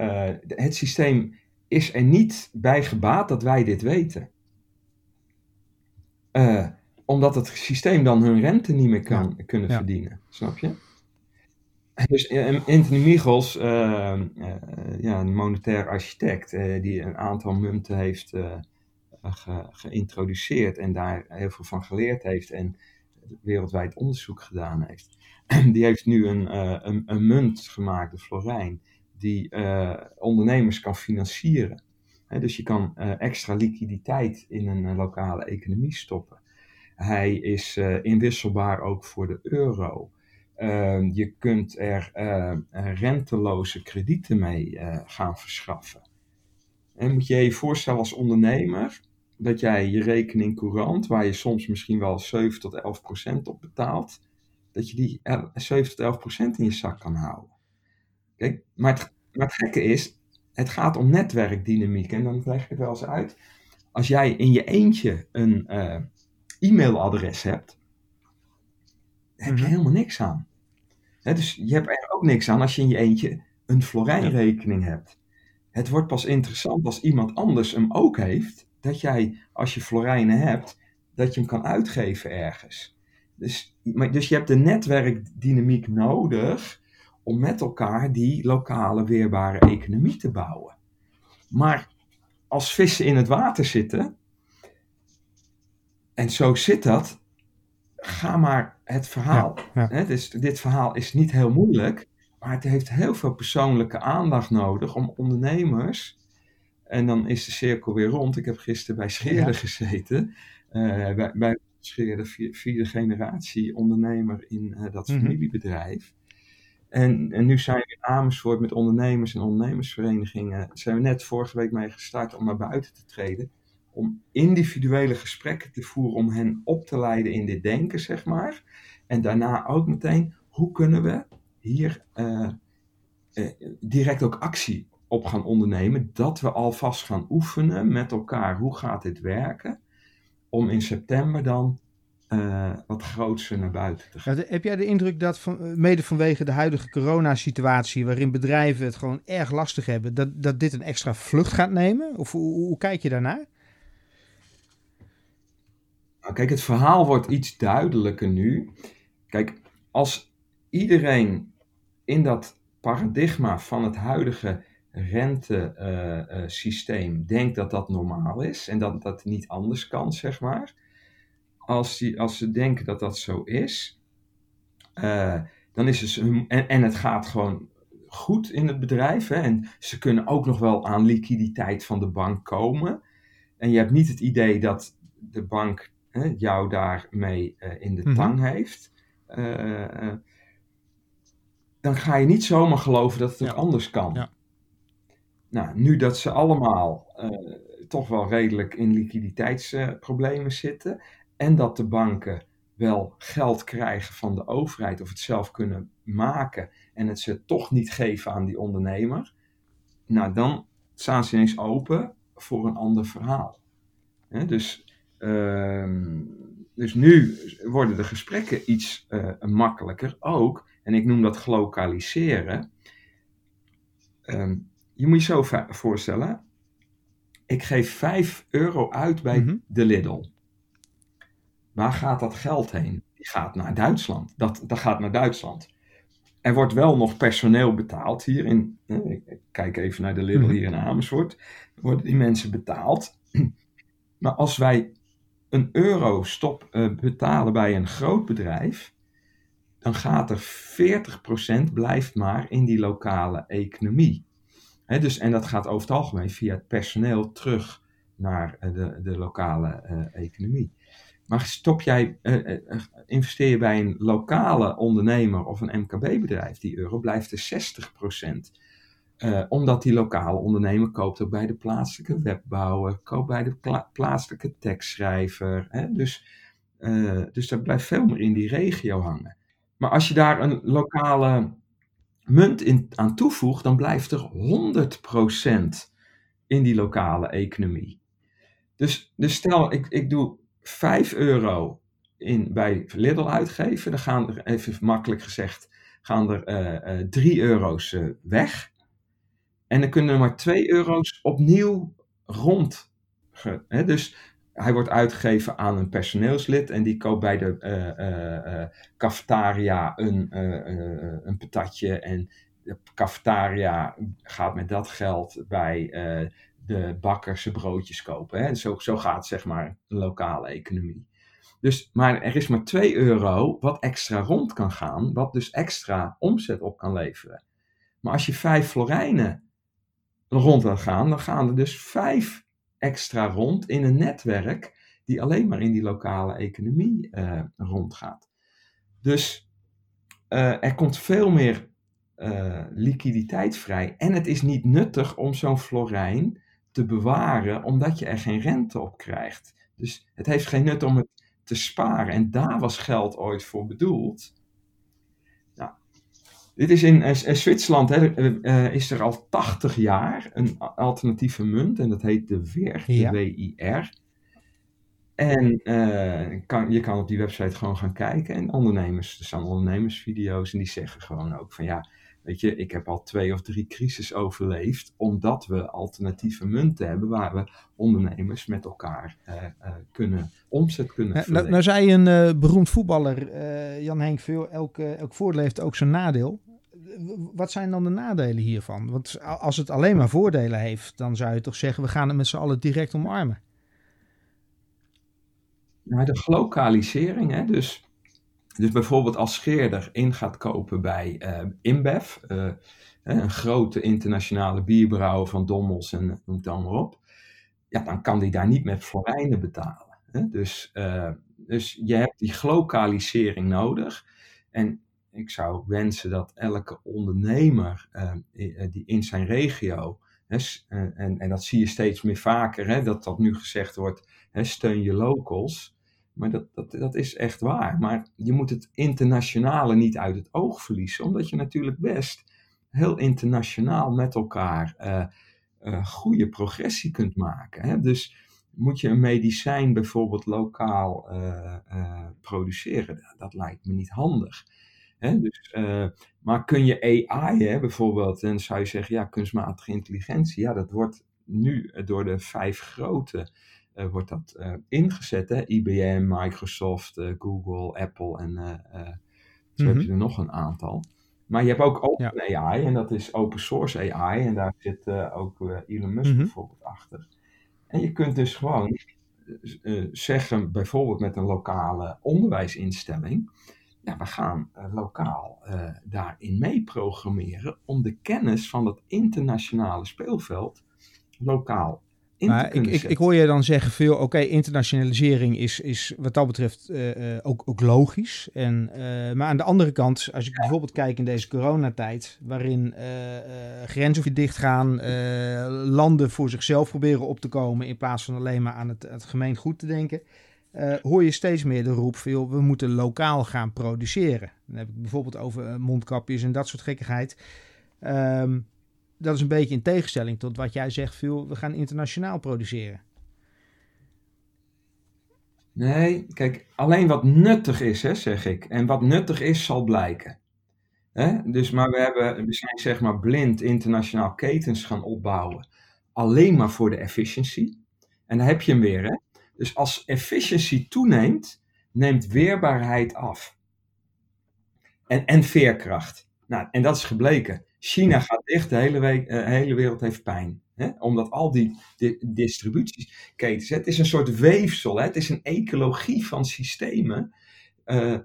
Uh, het systeem is er niet bij gebaat dat wij dit weten. Uh, omdat het systeem dan hun rente niet meer kan ja. kunnen ja. verdienen. Snap je? Dus uh, Anthony Michels, uh, ja, een monetair architect, die een aantal munten heeft ge geïntroduceerd en daar heel veel van geleerd heeft en wereldwijd onderzoek gedaan heeft. [CLEARS THROAT] Die heeft nu een, een, een munt gemaakt, de florijn, die ondernemers kan financieren. dus je kan extra liquiditeit in een lokale economie stoppen. Hij is inwisselbaar ook voor de euro. Ehm, je kunt er renteloze kredieten mee gaan verschaffen. En moet je je voorstellen als ondernemer dat jij je rekening courant, waar je soms misschien wel 7 tot 11 procent op betaalt, dat je die 7 tot 11 procent in je zak kan houden. Maar het, maar het gekke is, het gaat om netwerkdynamiek. En dan leg ik het wel eens uit. Als jij in je eentje een uh, e-mailadres hebt, heb je mhm. helemaal niks aan. dus je hebt er ook niks aan als je in je eentje een Florijn-rekening hebt. Het wordt pas interessant als iemand anders hem ook heeft, dat jij, als je Florijnen hebt, dat je hem kan uitgeven ergens. Dus, maar, dus je hebt de netwerkdynamiek nodig om met elkaar die lokale weerbare economie te bouwen. Maar als vissen in het water zitten, en zo zit dat, ga maar het verhaal. Ja, Dus dit verhaal is niet heel moeilijk, maar het heeft heel veel persoonlijke aandacht nodig om ondernemers. En dan is de cirkel weer rond. Ik heb gisteren bij Scheerder gezeten. Uh, bij, bij Scheerder, vierde generatie ondernemer in uh, dat mhm. familiebedrijf. En, nu zijn we in Amersfoort met ondernemers en ondernemersverenigingen. Zijn we net vorige week mee gestart om naar buiten te treden. Om individuele gesprekken te voeren om hen op te leiden in dit denken, zeg maar. En daarna ook meteen, hoe kunnen we hier uh, uh, direct ook actie op gaan ondernemen. Dat we alvast gaan oefenen met elkaar. Hoe gaat dit werken? Om in september dan uh, wat grootser naar buiten te gaan. heb jij de indruk dat van, mede vanwege de huidige coronasituatie, waarin bedrijven het gewoon erg lastig hebben, dat, dat dit een extra vlucht gaat nemen? Of hoe, hoe kijk je daarnaar? Nou, kijk, het verhaal wordt iets duidelijker nu. Kijk, als iedereen in dat paradigma van het huidige rentesysteem uh, uh, denkt dat dat normaal is en dat dat niet anders kan, zeg maar als, die, als ze denken dat dat zo is, uh, dan is het, en, en het gaat gewoon goed in het bedrijf. Hè, en ze kunnen ook nog wel aan liquiditeit van de bank komen. En je hebt niet het idee dat de bank hè, jou daarmee uh, in de mm -hmm. tang heeft. Uh, dan ga je niet zomaar geloven dat het ook ja. anders kan. Ja. Nou, nu dat ze allemaal toch wel redelijk in liquiditeitsproblemen zitten en dat de banken wel geld krijgen van de overheid of het zelf kunnen maken en het ze toch niet geven aan die ondernemer, nou dan staan ze ineens open voor een ander verhaal. dus, uh, dus nu worden de gesprekken iets uh, makkelijker ook, en ik noem dat gelokaliseren. Uh, je moet je zo voorstellen, ik geef 5 euro uit bij mm -hmm. de Lidl. Waar gaat dat geld heen? Die gaat naar Duitsland. Dat, dat gaat naar Duitsland. Er wordt wel nog personeel betaald hier in. Ik kijk even naar de Lidl mhm. hier in Amersfoort. Worden die mensen betaald. [CLEARS THROAT] Maar als wij een euro stop uh, betalen bij een groot bedrijf, dan gaat er 40% blijft maar in die lokale economie. He, dus, en dat gaat over het algemeen via het personeel terug naar uh, de, de lokale uh, economie. Maar stop jij, uh, investeer je bij een lokale ondernemer of een MKB-bedrijf die euro, blijft er 60%. Uh, omdat die lokale ondernemer koopt ook bij de plaatselijke webbouwer, koopt bij de pla plaatselijke tekstschrijver. Hè? Dus, dus dat blijft veel meer in die regio hangen. Maar als je daar een lokale munt in, aan toevoegt, dan blijft er 100% in die lokale economie. Dus, dus stel, ik, ik doe 5 euro in, bij Lidl uitgeven, dan gaan er, even makkelijk gezegd, gaan er uh, uh, 3 euro's uh, weg. En dan kunnen er maar 2 euro's opnieuw rond. Hè? Dus hij wordt uitgegeven aan een personeelslid en die koopt bij de cafetaria een, een patatje. En de cafetaria gaat met dat geld bij de bakker zijn broodjes kopen. Hè? Zo, zo gaat zeg maar de lokale economie. Dus, maar er is maar 2 euro wat extra rond kan gaan, wat dus extra omzet op kan leveren. Maar als je 5 florijnen rond wil gaan, dan gaan er dus 5 extra rond in een netwerk die alleen maar in die lokale economie uh, rondgaat. Dus eh, er komt veel meer uh, liquiditeit vrij. En het is niet nuttig om zo'n florijn te bewaren, omdat je er geen rente op krijgt. Dus het heeft geen nut om het te sparen. En daar was geld ooit voor bedoeld. Nou, dit is in, in Zwitserland hè, is er al 80 jaar een alternatieve munt en dat heet de WIR, de WIR. En uh, kan, je kan op die website gewoon gaan kijken. En ondernemers, er staan ondernemersvideo's en die zeggen gewoon ook van ja, weet je, ik heb al twee of drie crisis overleefd. Omdat we alternatieve munten hebben waar we ondernemers met elkaar uh, uh, kunnen omzet kunnen verlenen. Nou, nou zei een beroemd voetballer, Jan Henk Veel, elk, elk voordeel heeft ook zijn nadeel. Wat zijn dan de nadelen hiervan? Want als het alleen maar voordelen heeft, dan zou je toch zeggen, we gaan het met z'n allen direct omarmen. Nou, de glokalisering, hè, dus, dus bijvoorbeeld als scheerder in gaat kopen bij uh, InBev, uh, een grote internationale bierbrouwer van Dommels en eh, noem het allemaal op, ja, dan kan die daar niet met florijnen betalen. Hè? Dus, uh, dus je hebt die glokalisering nodig. En ik zou wensen dat elke ondernemer die in zijn regio, en, en dat zie je steeds meer vaker, hè, dat dat nu gezegd wordt, hè, steun je locals. Maar dat, dat, dat is echt waar. Maar je moet het internationale niet uit het oog verliezen, omdat je natuurlijk best heel internationaal met elkaar uh, uh, goede progressie kunt maken. Hè? Dus moet je een medicijn bijvoorbeeld lokaal uh, produceren? Dat, dat, lijkt me niet handig. Hè? Dus, maar kun je AI hè, bijvoorbeeld, en zou je zeggen, ja, kunstmatige intelligentie, ja, dat wordt nu door de vijf grote uh, wordt dat uh, ingezet. Hè? IBM, Microsoft, uh, Google, Apple en zo heb je mhm. er nog een aantal. Maar je hebt ook open ja. AI en dat is open source AI en daar zit ook Elon Musk mm bijvoorbeeld achter. En je kunt dus gewoon zeggen, bijvoorbeeld met een lokale onderwijsinstelling, ja, we gaan lokaal daarin mee om de kennis van het internationale speelveld lokaal maar ik, ik, ik, hoor je dan zeggen veel, oké, internationalisering is, is wat dat betreft uh, ook, ook logisch. En, uh, maar aan de andere kant, als ik bijvoorbeeld kijk in deze coronatijd, waarin uh, grenzen weer dichtgaan, landen voor zichzelf proberen op te komen in plaats van alleen maar aan het, het gemeen goed te denken, hoor je steeds meer de roep veel, we moeten lokaal gaan produceren. Dan heb ik bijvoorbeeld over mondkapjes en dat soort gekkigheid. Um, dat is een beetje in tegenstelling tot wat jij zegt, veel, we gaan internationaal produceren. Nee, kijk, alleen wat nuttig is, hè, zeg ik. En wat nuttig is, zal blijken. Hè? Dus, maar we, hebben, we zijn zeg maar blind internationaal ketens gaan opbouwen. Alleen maar voor de efficiëntie. En dan heb je hem weer. Hè? Dus als efficiëntie toeneemt, neemt weerbaarheid af. En, en veerkracht. Nou, en dat is gebleken. China gaat dicht, de hele, uh, hele wereld heeft pijn. Hè? Omdat al die, die distributieketens, het is een soort weefsel, hè? het is een ecologie van systemen. Uh,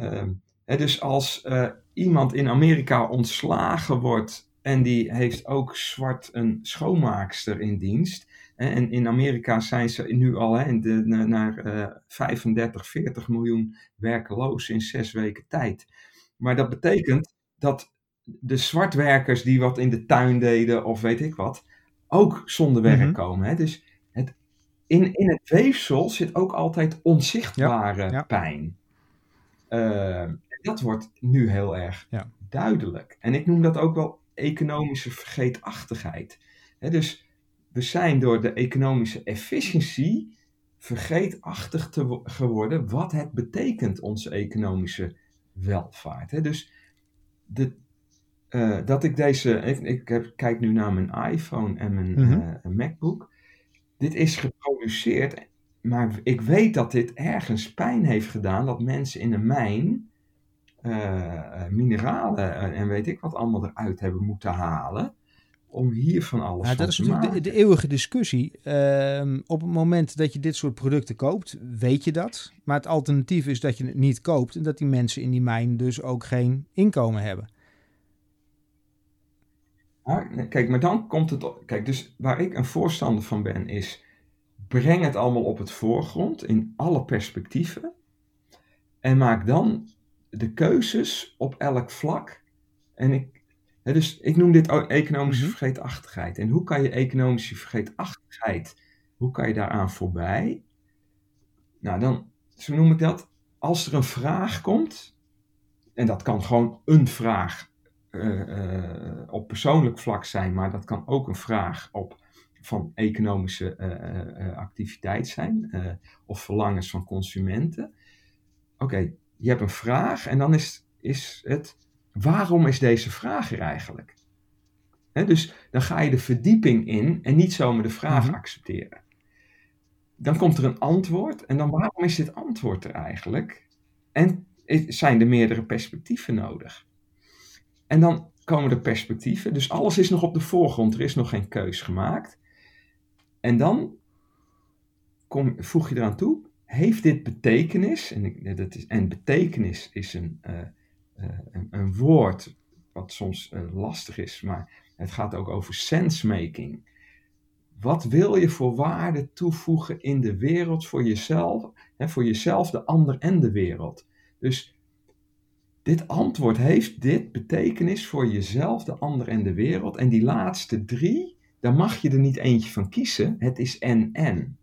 uh, dus als eh, iemand in Amerika ontslagen wordt en die heeft ook zwart een schoonmaakster in dienst. En in Amerika zijn ze nu al hè, naar 35, 40 miljoen werkeloos in zes weken tijd. Maar dat betekent dat de zwartwerkers die wat in de tuin deden of weet ik wat, ook zonder werk mhm. komen. Hè? Dus het, in, in het weefsel zit ook altijd onzichtbare pijn. Uh, dat wordt nu heel erg ja. duidelijk. En ik noem dat ook wel economische vergeetachtigheid. dus we zijn door de economische efficiëntie vergeetachtig te geworden wat het betekent, onze economische welvaart. dus de, uh, dat ik deze. Ik, ik heb, kijk nu naar mijn iPhone en mijn mm -hmm. MacBook. Dit is geproduceerd, maar ik weet dat dit ergens pijn heeft gedaan. Dat mensen in een mijn uh, mineralen en weet ik wat allemaal eruit hebben moeten halen. Om hier van alles ja, Dat is natuurlijk de, de, eeuwige discussie. Uh, op het moment dat je dit soort producten koopt, weet je dat. Maar het alternatief is dat je het niet koopt en dat die mensen in die mijn dus ook geen inkomen hebben kijk, maar dan komt het. Kijk, dus waar ik een voorstander van ben, is. Breng het allemaal op het voorgrond in alle perspectieven. En maak dan de keuzes op elk vlak. En ik, hè, dus ik noem dit economische Mhm. vergeetachtigheid. En hoe kan je economische vergeetachtigheid, hoe kan je daaraan voorbij? Nou, dan, zo noem ik dat, als er een vraag komt, en dat kan gewoon een vraag op persoonlijk vlak zijn, maar dat kan ook een vraag op van economische eh, eh, activiteit zijn, eh, of verlangens van consumenten. Oké, je hebt een vraag en dan is, is het, waarom is deze vraag er eigenlijk? Dus dan ga je de verdieping in en niet zomaar de vraag Mhm. accepteren. Dan komt er een antwoord en dan waarom is dit antwoord er eigenlijk? En zijn er meerdere perspectieven nodig? En dan komen er perspectieven, dus alles is nog op de voorgrond, er is nog geen keus gemaakt. En dan kom, voeg je eraan toe, heeft dit betekenis? En, ik- dat is, en betekenis is een, eh, eh, een, woord wat soms eh, lastig is, maar het gaat ook over sensemaking. Wat wil je voor waarde toevoegen in de wereld voor jezelf, hè, voor jezelf, de ander en de wereld? Dus dit antwoord heeft dit betekenis voor jezelf, de ander en de wereld. En die laatste drie, daar mag je er niet eentje van kiezen. Het is en-en.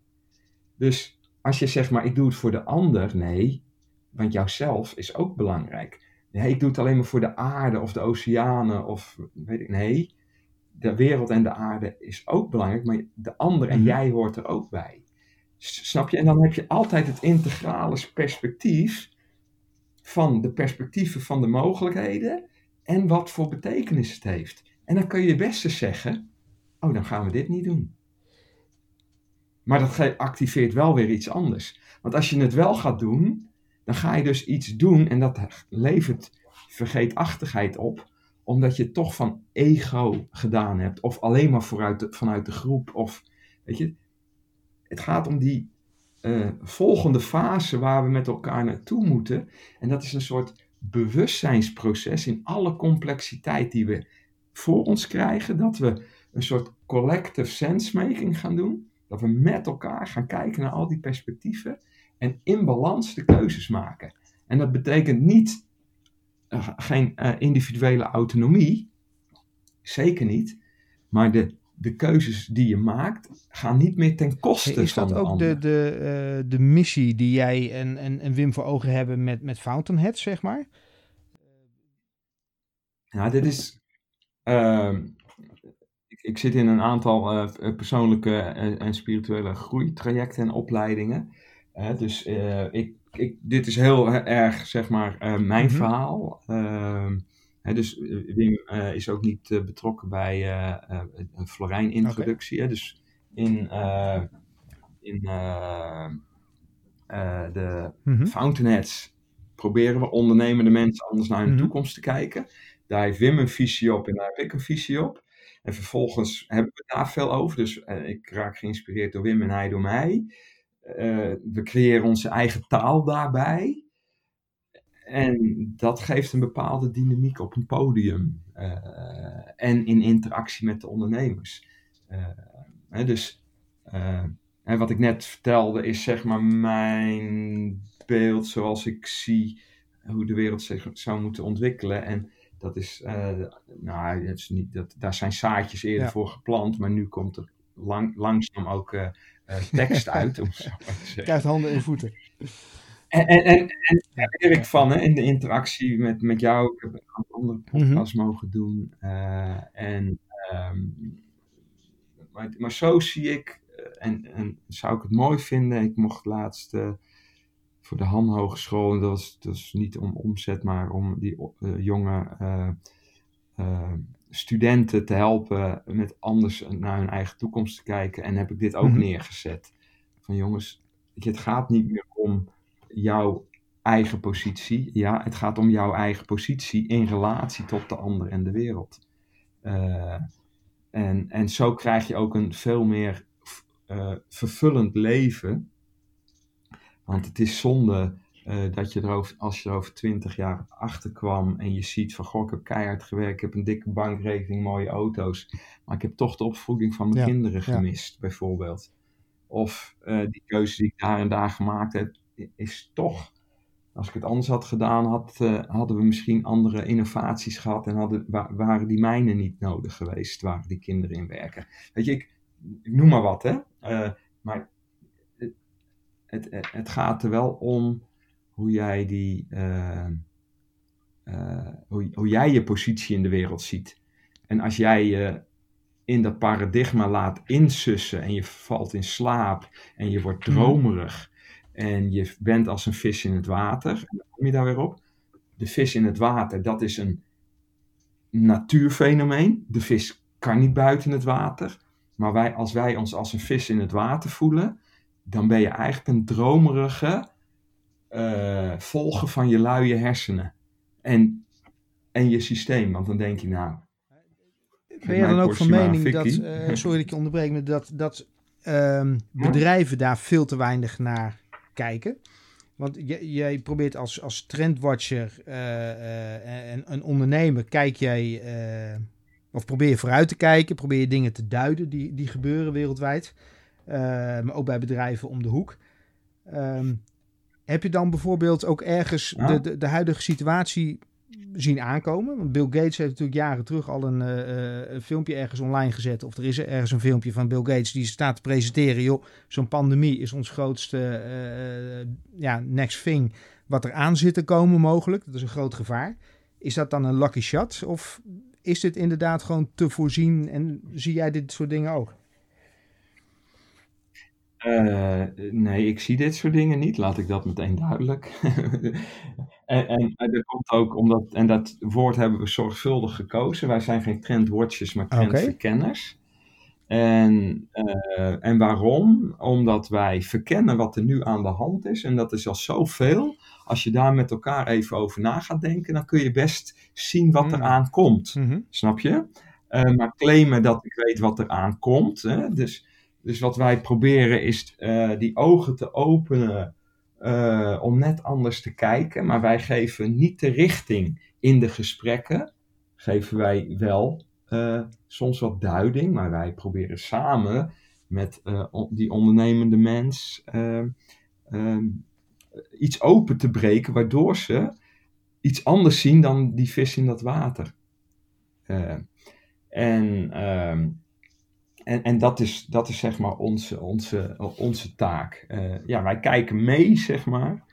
Dus als je zegt, maar ik doe het voor de ander, nee, want jouzelf is ook belangrijk. Nee, ik doe het alleen maar voor de aarde of de oceanen of weet ik, nee. De wereld en de aarde is ook belangrijk, maar de ander en Mhm. jij hoort er ook bij. Snap je? En dan heb je altijd het integrale perspectief van de perspectieven van de mogelijkheden en wat voor betekenis het heeft. En dan kun je best eens zeggen, oh, dan gaan we dit niet doen. Maar dat activeert wel weer iets anders. Want als je het wel gaat doen, dan ga je dus iets doen en dat levert vergeetachtigheid op, omdat je het toch van ego gedaan hebt, of alleen maar vooruit vanuit de groep. Of, weet je, het gaat om die eh, volgende fase waar we met elkaar naartoe moeten. En dat is een soort bewustzijnsproces in alle complexiteit die we voor ons krijgen. Dat we een soort collective sensemaking gaan doen. Dat we met elkaar gaan kijken naar al die perspectieven en in balans de keuzes maken. En dat betekent niet eh, geen eh, individuele autonomie, zeker niet, maar de, de keuzes die je maakt gaan niet meer ten koste Is van dat de ook de, de, eh, de missie die jij en, en, en Wim voor ogen hebben met, met Fountainhead, zeg maar? Ja, dit is. ehm, ik, ik zit in een aantal eh, persoonlijke en, en spirituele groeitrajecten en opleidingen. Eh, dus eh, ik, ik, dit is heel erg, zeg maar, eh, mijn Mhm. verhaal. Dus eh, Wim eh, is ook niet eh, betrokken bij een Florijn-introductie. Dus in, in de Mhm. Fountainheads proberen we ondernemende mensen anders naar hun Mhm. toekomst te kijken. Daar heeft Wim een visie op en daar heb ik een visie op. En vervolgens hebben we daar veel over. Dus ik raak geïnspireerd door Wim en hij door mij. We creëren onze eigen taal daarbij. En dat geeft een bepaalde dynamiek op een podium. eh, en in interactie met de ondernemers. Eh, hè, dus eh, en wat ik net vertelde is zeg maar mijn beeld zoals ik zie hoe de wereld zich zou moeten ontwikkelen. En dat is, nou, het is niet, dat, daar zijn zaadjes eerder Ja. voor geplant, maar nu komt er lang, langzaam ook tekst [LAUGHS] uit. Om zo maar te zeggen. Krijgt handen en voeten. En, en, en, en daar leer ik van hè, in de interactie met, met jou. Ik heb een aantal andere podcasts mogen doen. eh, en, ehm, maar, maar zo zie ik, eh, en, en zou ik het mooi vinden. Ik mocht laatst eh, voor de Han Hogeschool, en dat was, dat was niet om omzet, maar om die jonge studenten te helpen met anders naar hun eigen toekomst te kijken. En heb ik dit ook Mhm. neergezet. Van jongens, het gaat niet meer om jouw eigen positie. Ja, het gaat om jouw eigen positie in relatie tot de ander en de wereld. Eh, en, en zo krijg je ook een veel meer eh, vervullend leven. Want het is zonde eh, dat je erover, als je er over twintig jaar achter kwam en je ziet van goh, ik heb keihard gewerkt, ik heb een dikke bankrekening, mooie auto's, maar ik heb toch de opvoeding van mijn Ja, kinderen ja. gemist, bijvoorbeeld. Of die keuze die ik daar en daar gemaakt heb, is toch als ik het anders had gedaan, had, hadden we misschien andere innovaties gehad en hadden, waren die mijnen niet nodig geweest waar die kinderen in werken. Weet je, ik, ik noem maar wat, hè. maar het, het, het, gaat er wel om hoe jij die uh, hoe, hoe, jij je positie in de wereld ziet. En als jij je in dat paradigma laat insussen en je valt in slaap en je wordt mhm. dromerig en je bent als een vis in het water, en dan kom je daar weer op. De vis in het water, dat is een natuurfenomeen. De vis kan niet buiten het water. Maar wij, als wij ons als een vis in het water voelen, dan ben je eigenlijk een dromerige uh, volger van je luie hersenen en, en je systeem. Want dan denk je, nou. Ben je dan ook van mening dat, uh, sorry dat ik je onderbreek, dat, dat uh, bedrijven daar veel te weinig naar kijken? Want jij probeert als, als trendwatcher uh, en een ondernemer, kijk jij, of probeer je vooruit te kijken, probeer je dingen te duiden die, die gebeuren wereldwijd, maar ook bij bedrijven om de hoek. Um, heb je dan bijvoorbeeld ook ergens de, de, de, huidige situatie zien aankomen? Want Bill Gates heeft natuurlijk jaren terug al een, uh, een, filmpje ergens online gezet. Of er is ergens een filmpje van Bill Gates die staat te presenteren. Joh, zo'n pandemie is ons grootste uh, ja, next thing wat er aan zit te komen mogelijk. Dat is een groot gevaar. Is dat dan een lucky shot? Of is dit inderdaad gewoon te voorzien en zie jij dit soort dingen ook? Nee, ik zie dit soort dingen niet, laat ik dat meteen duidelijk. [LAUGHS] en, en, dat komt ook omdat, en dat woord hebben we zorgvuldig gekozen. Wij zijn geen trendwatchers, maar trendverkenners. En, uh, en waarom? Omdat wij verkennen wat er nu aan de hand is. En dat is al zoveel. Als je daar met elkaar even over na gaat denken, dan kun je best zien wat er mm. aan komt. Mhm. Snap je? Uh, maar claimen dat ik weet wat er aankomt. Dus dus wat wij proberen is uh, die ogen te openen uh, om net anders te kijken. Maar wij geven niet de richting in de gesprekken. Geven wij wel uh, soms wat duiding. Maar wij proberen samen met die ondernemende mens ehm, ehm, iets open te breken. Waardoor ze iets anders zien dan die vis in dat water. en ehm, en, en dat, is, dat is zeg maar onze, onze, onze taak. Uh, ja, wij kijken mee, zeg maar.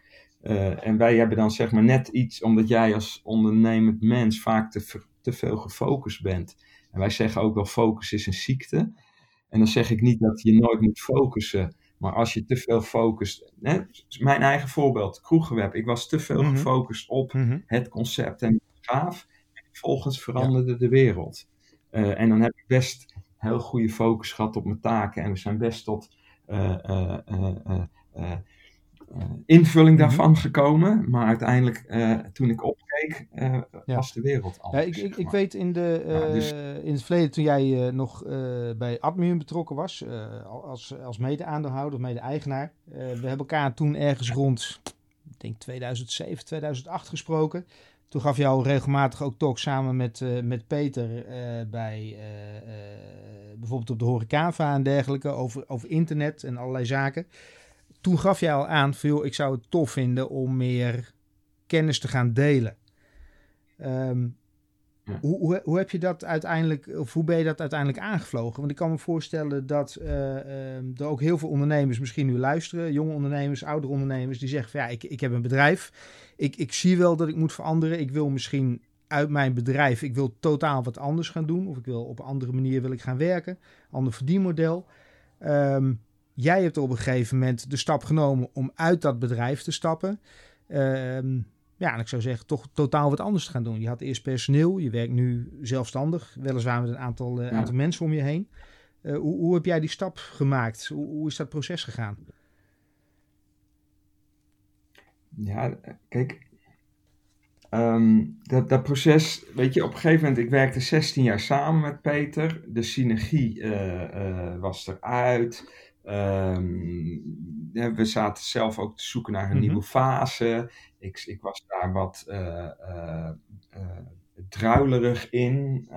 Uh, en wij hebben dan zeg maar net iets, omdat jij als ondernemend mens vaak te, te veel gefocust bent. En wij zeggen ook wel, focus is een ziekte. En dan zeg ik niet dat je nooit moet focussen. Maar als je te veel focust. Hè, mijn eigen voorbeeld, kroegenweb. Ik was te veel mhm. gefocust op mhm. het concept en gaaf. En vervolgens veranderde de wereld. Uh, en dan heb ik best heel goede focus gehad op mijn taken. En we zijn best tot uh, uh, invulling mhm. daarvan gekomen. Maar uiteindelijk, toen ik opkeek, was de wereld anders. Ja, ik, ik, ik, weet in, de, dus... in het verleden, toen jij nog bij Admium betrokken was, als, als mede-aandeelhouder, mede-eigenaar. we hebben elkaar toen ergens rond, ik denk 2007, 2008 gesproken. Toen gaf al regelmatig ook talks samen met, uh, met Peter uh, bij uh, bijvoorbeeld op de horecava en dergelijke over, over internet en allerlei zaken. Toen gaf jij al aan, veel, ik zou het tof vinden om meer kennis te gaan delen. Um, hoe, hoe, hoe, heb je dat uiteindelijk, of hoe ben je dat uiteindelijk aangevlogen? Want ik kan me voorstellen dat uh, er ook heel veel ondernemers misschien nu luisteren, jonge ondernemers, oudere ondernemers, die zeggen van ja, ik, ik heb een bedrijf, ik, ik zie wel dat ik moet veranderen, ik wil misschien uit mijn bedrijf, ik wil totaal wat anders gaan doen, of ik wil op een andere manier wil ik gaan werken, ander verdienmodel. Um, jij hebt op een gegeven moment de stap genomen om uit dat bedrijf te stappen. Um, ja, en ik zou zeggen, toch totaal wat anders te gaan doen. Je had eerst personeel, je werkt nu zelfstandig, weliswaar met een aantal, uh, aantal mensen om je heen. Uh, hoe, hoe, heb jij die stap gemaakt? Hoe, hoe is dat proces gegaan? Ja, kijk, um, dat, dat proces, weet je, op een gegeven moment, ik werkte 16 jaar samen met Peter. De synergie uh, was eruit. Um, we zaten zelf ook te zoeken naar een mhm. nieuwe fase. Ik, ik was daar wat uh, uh, druilerig in.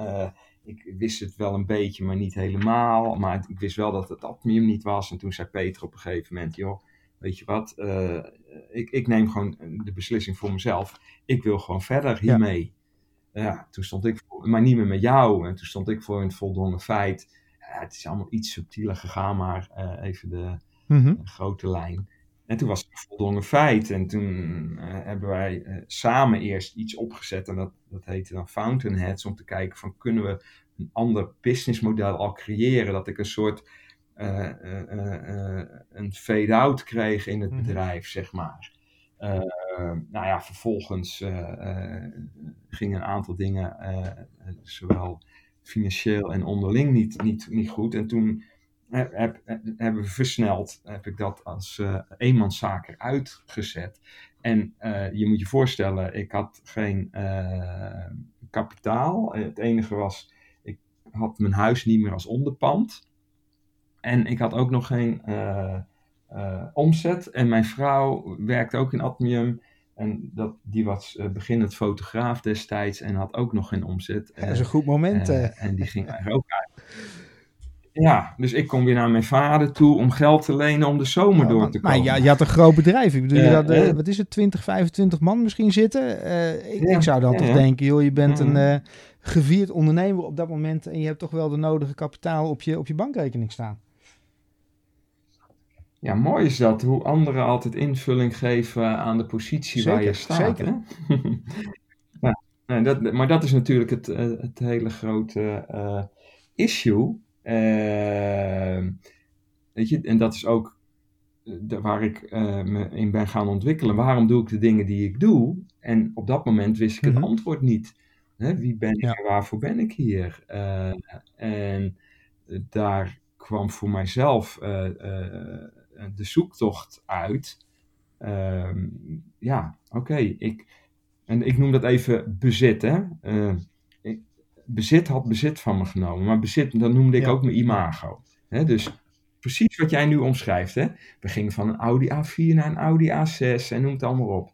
ik wist het wel een beetje, maar niet helemaal. Maar ik wist wel dat het admium niet was. En toen zei Peter op een gegeven moment: joh, weet je wat, eh, ik, ik neem gewoon de beslissing voor mezelf. Ik wil gewoon verder hiermee. Ja, toen stond ik voor, maar niet meer met jou. En toen stond ik voor een voldongen feit. Het is allemaal iets subtieler gegaan, maar eh, even de, Mhm. grote lijn. En toen was het een voldongen feit. En toen eh, hebben wij eh, samen eerst iets opgezet. En dat, dat heette dan Fountainheads. Om te kijken van kunnen we een ander businessmodel al creëren. Dat ik een soort een fade-out kreeg in het Mhm. bedrijf, zeg maar. Nou ja, vervolgens gingen een aantal dingen, zowel financieel en onderling, niet, niet, niet goed. En toen heb, heb- hebben we versneld, heb ik dat als eh eenmanszaak. En eh, je moet je voorstellen, ik had geen eh, kapitaal. Het enige was, ik had mijn huis niet meer als onderpand. En ik had ook nog geen omzet. En mijn vrouw werkte ook in Admium. En dat, die was eh, beginnend fotograaf destijds en had ook nog geen omzet. Ja, dat is een goed moment. Eh, eh. en die ging er ook uit. Ja, dus ik kom weer naar mijn vader toe om geld te lenen om de zomer door te Maar komen. ja, je had een groot bedrijf. Ik bedoel, je had, wat is het, 20, 25 man misschien zitten? Ik, Ja, ik zou dan toch denken, joh, je bent een eh, gevierd ondernemer op dat moment en je hebt toch wel de nodige kapitaal op je, op je bankrekening staan. Ja, mooi is dat, hoe anderen altijd invulling geven aan de positie waar je staat. zeker. Hè? [LAUGHS] ja, dat, maar dat is natuurlijk het, eh, het hele grote eh, issue. Eh, weet je, en dat is ook eh, de- waar ik me in ben gaan ontwikkelen. Waarom doe ik de dingen die ik doe? En op dat moment wist ik Mhm. het antwoord niet. Hè, wie ben ik Ja. en waarvoor ben ik hier? En daar kwam voor mijzelf de zoektocht uit. Ehm, ja, oké. ik, en ik noem dat even bezit. Hè? Eh, ik- bezit had bezit van me genomen. Maar bezit, dat noemde ik Ja. ook mijn imago. Hè? Dus precies wat jij nu omschrijft. Hè? We gingen van een Audi A4 naar een Audi A6 en noem het allemaal op.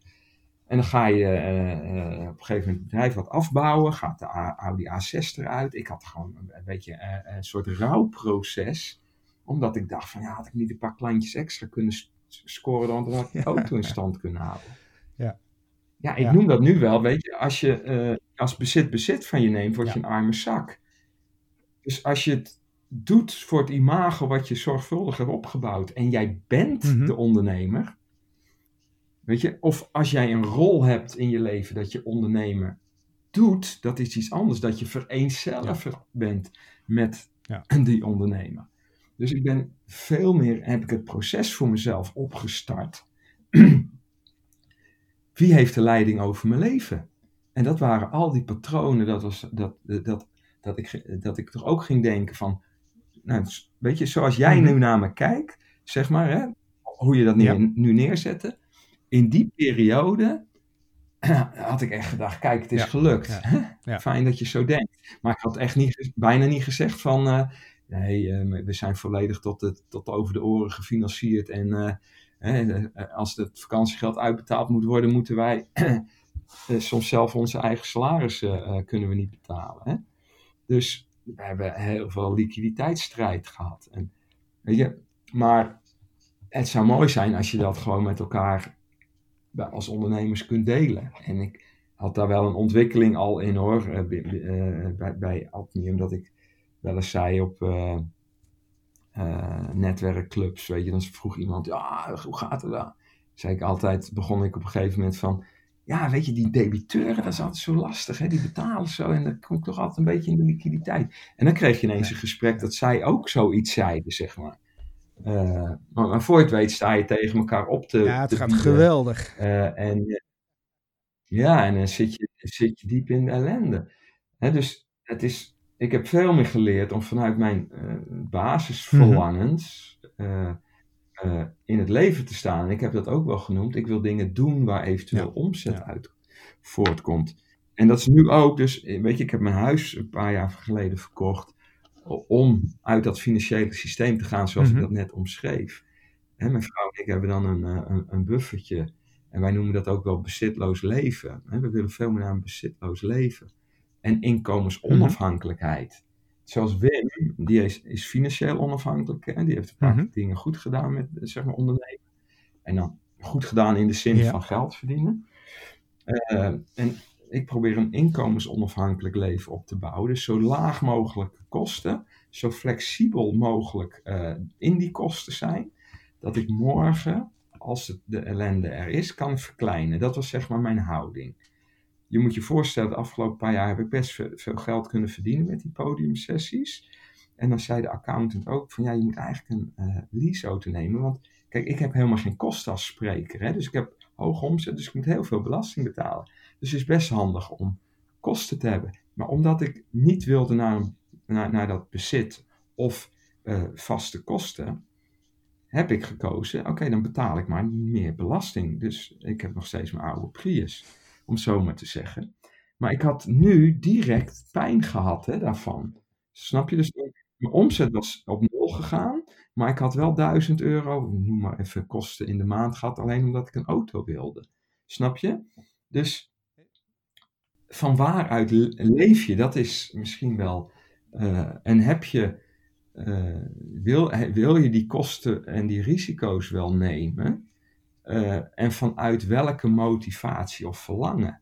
En dan ga je eh, eh, op een gegeven moment het bedrijf wat afbouwen. Gaat de Audi A6 eruit. Ik had gewoon een beetje eh, een soort rouwproces. Omdat ik dacht van ja, had ik niet een paar kleintjes extra kunnen scoren. Dan had ik de [LAUGHS] auto in stand kunnen houden. Ja. Ja, ik Ja. noem dat nu wel. Weet je, als je eh, als bezit bezit van je neemt, word Ja. je een arme zak. Dus als je het doet voor het imago wat je zorgvuldig hebt opgebouwd. En jij bent Mhm. de ondernemer. Weet je, of als jij een rol hebt in je leven dat je ondernemer doet, dat is iets anders. Dat je vereenzelvigd bent met die ondernemer. Dus ik ben veel meer, heb ik het proces voor mezelf opgestart. [CLEARS THROAT] Wie heeft de leiding over mijn leven? En dat waren al die patronen, dat, was, dat, dat, dat, ik, dat ik toch ook ging denken van, nou, weet je, zoals jij Mhm. nu naar me kijkt, zeg maar, hè, hoe je dat nu, Ja. nu neerzette. In die periode [CLEARS THROAT] had ik echt gedacht, kijk, het is Ja. gelukt. Ja. Fijn dat je zo denkt. Maar ik had echt niet, bijna niet gezegd van, eh, nee, eh, we zijn volledig tot, tot over de oren gefinancierd. En eh, eh, als het vakantiegeld uitbetaald moet worden, moeten wij [CLEARS THROAT] eh, soms zelf onze eigen salarissen kunnen we niet betalen. Hè? Dus we hebben heel veel liquiditeitsstrijd gehad. En, weet je, maar het zou mooi zijn als je dat gewoon met elkaar als ondernemers kunt delen. En ik had daar wel een ontwikkeling al in hoor, bij, bij, dat ik wel eens zei op eh, eh, netwerkclubs, weet je, dan vroeg iemand, ja, hoe gaat het dan? Zei ik altijd, begon ik op een gegeven moment van, ja, weet je, die debiteuren, dat is altijd zo lastig, hè? die betalen zo en dan kom ik toch altijd een beetje in de liquiditeit. En dan kreeg je ineens een gesprek dat zij ook zoiets zeiden, zeg maar. Eh, maar, maar voor je het weet sta je tegen elkaar op te Ja, het te gaat bieden. geweldig. En ja, en dan zit je, zit je diep in de ellende. Hè, dus het is, ik heb veel meer geleerd om vanuit mijn eh, basisverlangens eh, eh, in het leven te staan. En ik heb dat ook wel genoemd. Ik wil dingen doen waar eventueel Ja, omzet ja. uit voortkomt. En dat is nu ook, dus weet je, ik heb mijn huis een paar jaar geleden verkocht om uit dat financiële systeem te gaan zoals Mhm. ik dat net omschreef. Hè, mijn vrouw en ik hebben dan een, een, een buffertje. En wij noemen dat ook wel bezitloos leven. Hè, we willen veel meer naar een bezitloos leven. En inkomensonafhankelijkheid. Zoals Wim, die is, is financieel onafhankelijk. Hè, die heeft een paar Mhm. dingen goed gedaan met zeg maar, ondernemen. En dan goed gedaan in de zin van geld verdienen. Uh, en ik probeer een inkomensonafhankelijk leven op te bouwen. Dus zo laag mogelijk kosten, zo flexibel mogelijk uh, in die kosten zijn, dat ik morgen, als het de ellende er is, kan verkleinen. Dat was zeg maar mijn houding. Je moet je voorstellen, de afgelopen paar jaar heb ik best veel geld kunnen verdienen met die podiumsessies. En dan zei de accountant ook van ja, je moet eigenlijk een uh, leaseauto nemen. Want kijk, ik heb helemaal geen kosten als spreker. Hè? Dus ik heb hoge omzet, dus ik moet heel veel belasting betalen. Dus het is best handig om kosten te hebben. Maar omdat ik niet wilde naar, naar, dat bezit of uh, vaste kosten, heb ik gekozen, oké, dan betaal ik maar meer belasting. Dus ik heb nog steeds mijn oude Prius, om zo maar te zeggen. Maar ik had nu direct pijn gehad hè, daarvan. Snap je? Dus mijn omzet was op nul gegaan, maar ik had wel 1000 euro, noem maar even kosten in de maand gehad, alleen omdat ik een auto wilde. Snap je? Dus van waaruit leef je? Dat is misschien wel. Uh, en heb je. Uh, wil, wil je die kosten en die risico's wel nemen? Uh, en vanuit welke motivatie of verlangen?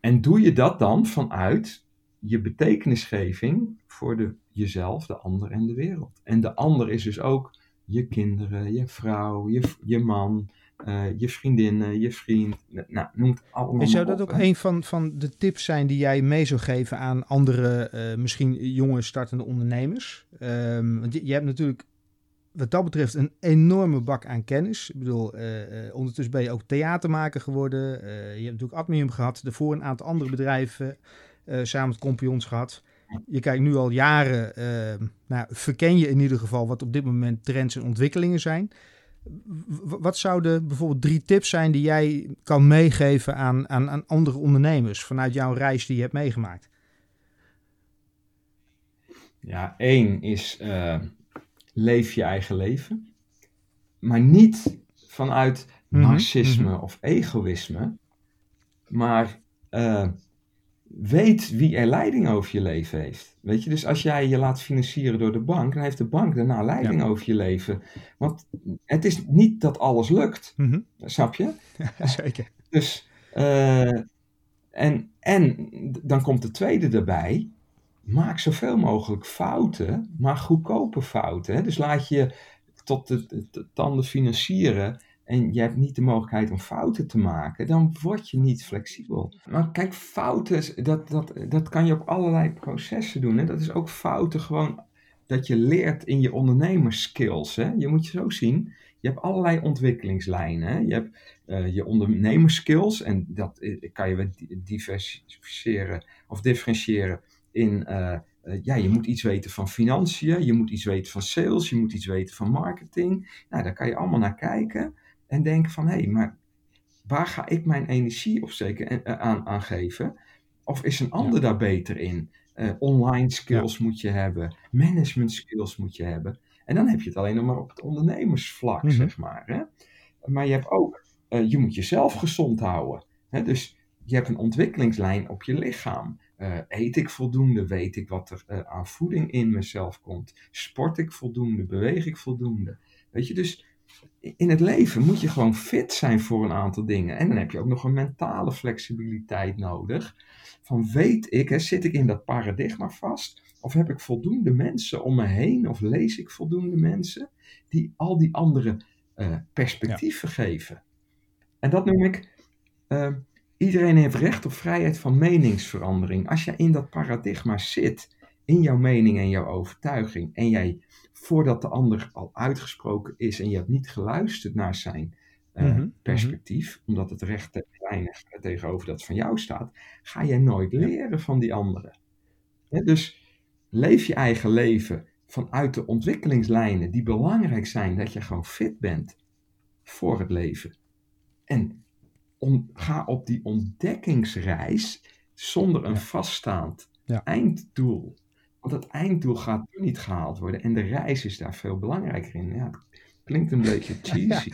En doe je dat dan vanuit je betekenisgeving voor de, jezelf, de ander en de wereld? En de ander is dus ook je kinderen, je vrouw, je, je man, uh, je vriendinnen, je vriend. Nou, noem het allemaal. En zou dat ook een van, van de tips zijn die jij mee zou geven aan andere, uh, misschien jonge startende ondernemers? Um, want je, je, hebt natuurlijk wat dat betreft een enorme bak aan kennis. Ik bedoel, uh, ondertussen ben je ook theatermaker geworden. je hebt natuurlijk Admium gehad, daarvoor een aantal andere bedrijven samen met Compions gehad. Je kijkt nu al jaren, ehm, nou, verken je in ieder geval wat op dit moment trends en ontwikkelingen zijn wat zouden bijvoorbeeld drie tips zijn die jij kan meegeven aan, aan, aan andere ondernemers vanuit jouw reis die je hebt meegemaakt? Ja, één is leef je eigen leven. Maar niet vanuit mhm, narcisme mm -hmm. of egoïsme, maar uh, weet wie er leiding over je leven heeft. Weet je, dus als jij je laat financieren door de bank, dan heeft de bank daarna leiding ja. over je leven. Want het is niet dat alles lukt, mm -hmm. snap je? Ja, [LAUGHS] zeker. Dus, uh, en, en dan komt de tweede erbij. Maak zoveel mogelijk fouten, maar goedkope fouten. Hè? Dus laat je tot de, de, de tanden financieren en je hebt niet de mogelijkheid om fouten te maken, dan word je niet flexibel. Maar kijk, fouten, dat, dat, dat kan je op allerlei processen doen. Hè? Dat is ook fouten gewoon dat je leert in je ondernemerskills. Hè? Je moet je zo zien, je hebt allerlei ontwikkelingslijnen. Je hebt uh, je ondernemerskills en dat kan je diversificeren of differentiëren in... Uh, uh, ja, je moet iets weten van financiën, je moet iets weten van sales, je moet iets weten van marketing. Nou, daar kan je allemaal naar kijken en denken van hé, hey, maar waar ga ik mijn energie of zeker uh, aan, aan geven? Of is een ander ja. daar beter in? Uh, online skills ja. moet je hebben, management skills moet je hebben. En dan heb je het alleen nog maar op het ondernemersvlak, mm -hmm. zeg maar. Hè? Maar je hebt ook, uh, je moet jezelf gezond houden. Hè? Dus je hebt een ontwikkelingslijn op je lichaam. Uh, eet ik voldoende? Weet ik wat er uh, aan voeding in mezelf komt? Sport ik voldoende? Beweeg ik voldoende? Weet je, dus in het leven moet je gewoon fit zijn voor een aantal dingen. En dan heb je ook nog een mentale flexibiliteit nodig. Van weet ik, hè, zit ik in dat paradigma vast? Of heb ik voldoende mensen om me heen? Of lees ik voldoende mensen die al die andere uh, perspectieven ja. geven? En dat noem ik. Iedereen heeft recht op vrijheid van meningsverandering. Als jij in dat paradigma zit, in jouw mening en jouw overtuiging, en jij voordat de ander al uitgesproken is en je hebt niet geluisterd naar zijn uh, mm -hmm. perspectief, omdat het recht te weinig tegenover dat van jou staat, ga jij nooit leren van die anderen. He, dus leef je eigen leven vanuit de ontwikkelingslijnen die belangrijk zijn, dat je gewoon fit bent voor het leven. En on, ga op die ontdekkingsreis zonder een vaststaand einddoel. Want het einddoel gaat niet gehaald worden en de reis is daar veel belangrijker in. Ja, het klinkt een beetje [LAUGHS] cheesy.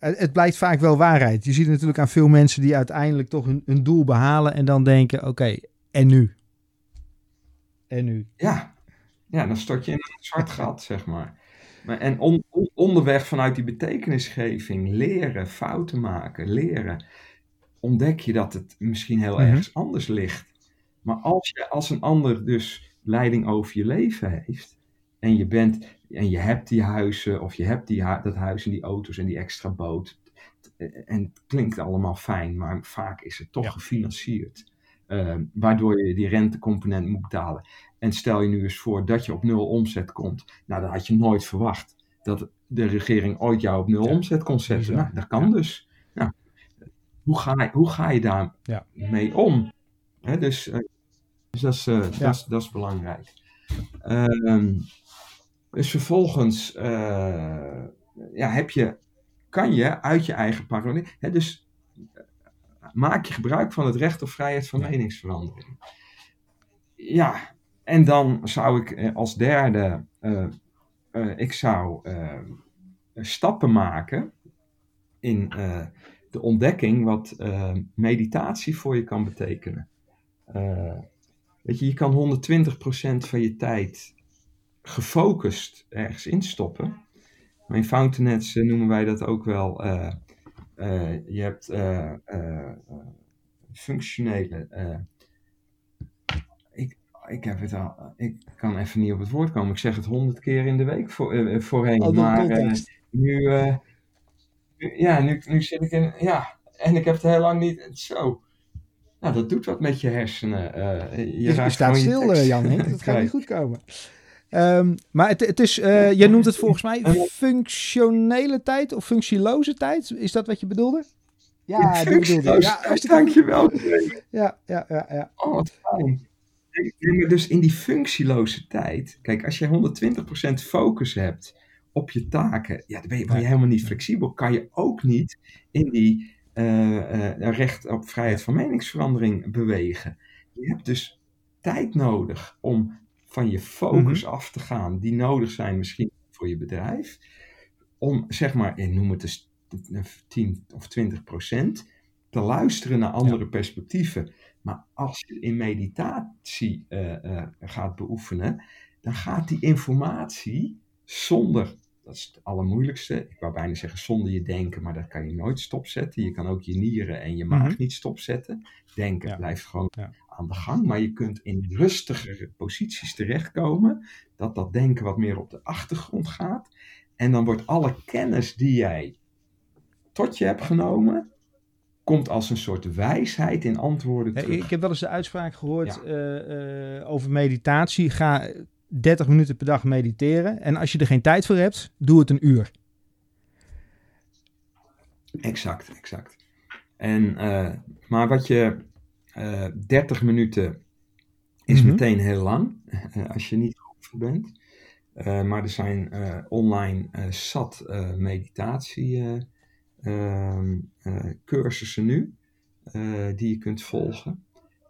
Ja, het blijkt vaak wel waarheid. Je ziet natuurlijk aan veel mensen die uiteindelijk toch hun, doel behalen en dan denken: oké, okay, en nu? En nu? Ja. ja, dan stort je in een zwart gat, zeg maar. Maar, en on, on- onderweg vanuit die betekenisgeving, leren, fouten maken, leren, ontdek je dat het misschien heel Mhm. ergens anders ligt. Maar als je als een ander dus leiding over je leven heeft, en je bent, en je hebt die huizen, of je hebt die, dat huis en die auto's en die extra boot, en het klinkt allemaal fijn, maar vaak is het toch Ja. gefinancierd. Eh, waardoor je die rentecomponent moet betalen. En stel je nu eens voor dat je op nul omzet komt. Nou, dat had je nooit verwacht. Dat de regering ooit jou op nul Ja, omzet kon zetten. Nou, dat kan Ja. dus. Nou, hoe, ga je, hoe ga je daar mee om? Hè, dus eh, dus dat, is, eh, dat, is, dat is belangrijk. Ehm, dus vervolgens eh, ja, heb je, kan je uit je eigen paranoia. Hè, dus maak je gebruik van het recht op vrijheid van meningsverandering. Ja, en dan zou ik eh, als derde, eh, eh, ik zou stappen maken in de ontdekking wat meditatie voor je kan betekenen. Weet je, je kan 120% van je tijd gefocust ergens instoppen. Maar in Fountainheads noemen wij dat ook wel. Eh, je hebt eh, eh, functionele. ik, ik heb het al. Ik kan even niet op het woord komen. Ik zeg het honderd keer in de week voor, voorheen. Andere maar nu, nu- ja, nu, nu zit ik in. Ja, en ik heb het heel lang niet. Zo. Nou, dat doet wat met je hersenen. eh, je, Je, staat je stil, Jan Henk. Dat [LAUGHS] gaat niet goed komen. Ehm, maar het, het is, eh, jij noemt het volgens mij Eh, functionele tijd of functieloze tijd. Is dat wat je bedoelde? Ja, dat bedoelde ik. Ja. Dankjewel. Ja, ja, ja, ja. Oh, wat fijn. Dus in die functieloze tijd, kijk, als je 120% focus hebt op je taken, ja, dan ben je, ben je helemaal niet flexibel. Kan je ook niet in die eh, eh, recht op vrijheid van meningsverandering bewegen. Je hebt dus tijd nodig om van je focus af te gaan, die nodig zijn misschien voor je bedrijf, om zeg maar, ik noem het eens 10 of 20 procent, te luisteren naar andere perspectieven. Maar als je in meditatie eh, eh, gaat beoefenen, dan gaat die informatie zonder, dat is het allermoeilijkste, ik wou bijna zeggen zonder je denken, maar dat kan je nooit stopzetten. Je kan ook je nieren en je maag Mhm. niet stopzetten. Denken Ja. blijft gewoon Ja. aan de gang, maar je kunt in rustigere posities terechtkomen, dat dat denken wat meer op de achtergrond gaat. En dan wordt alle kennis die jij tot je hebt genomen, komt als een soort wijsheid in antwoorden terug. Ik heb wel eens de uitspraak gehoord Ja. eh, eh, over meditatie. Ga 30 minuten per dag mediteren. En als je er geen tijd voor hebt, doe het een uur. Exact, exact. En, eh, maar wat je, eh 30 minuten is Mhm. meteen heel lang, eh, als je niet geoefend bent. Eh, maar er zijn eh, online eh, zat eh, meditatie eh, ehm, eh, cursussen nu, eh, die je kunt volgen.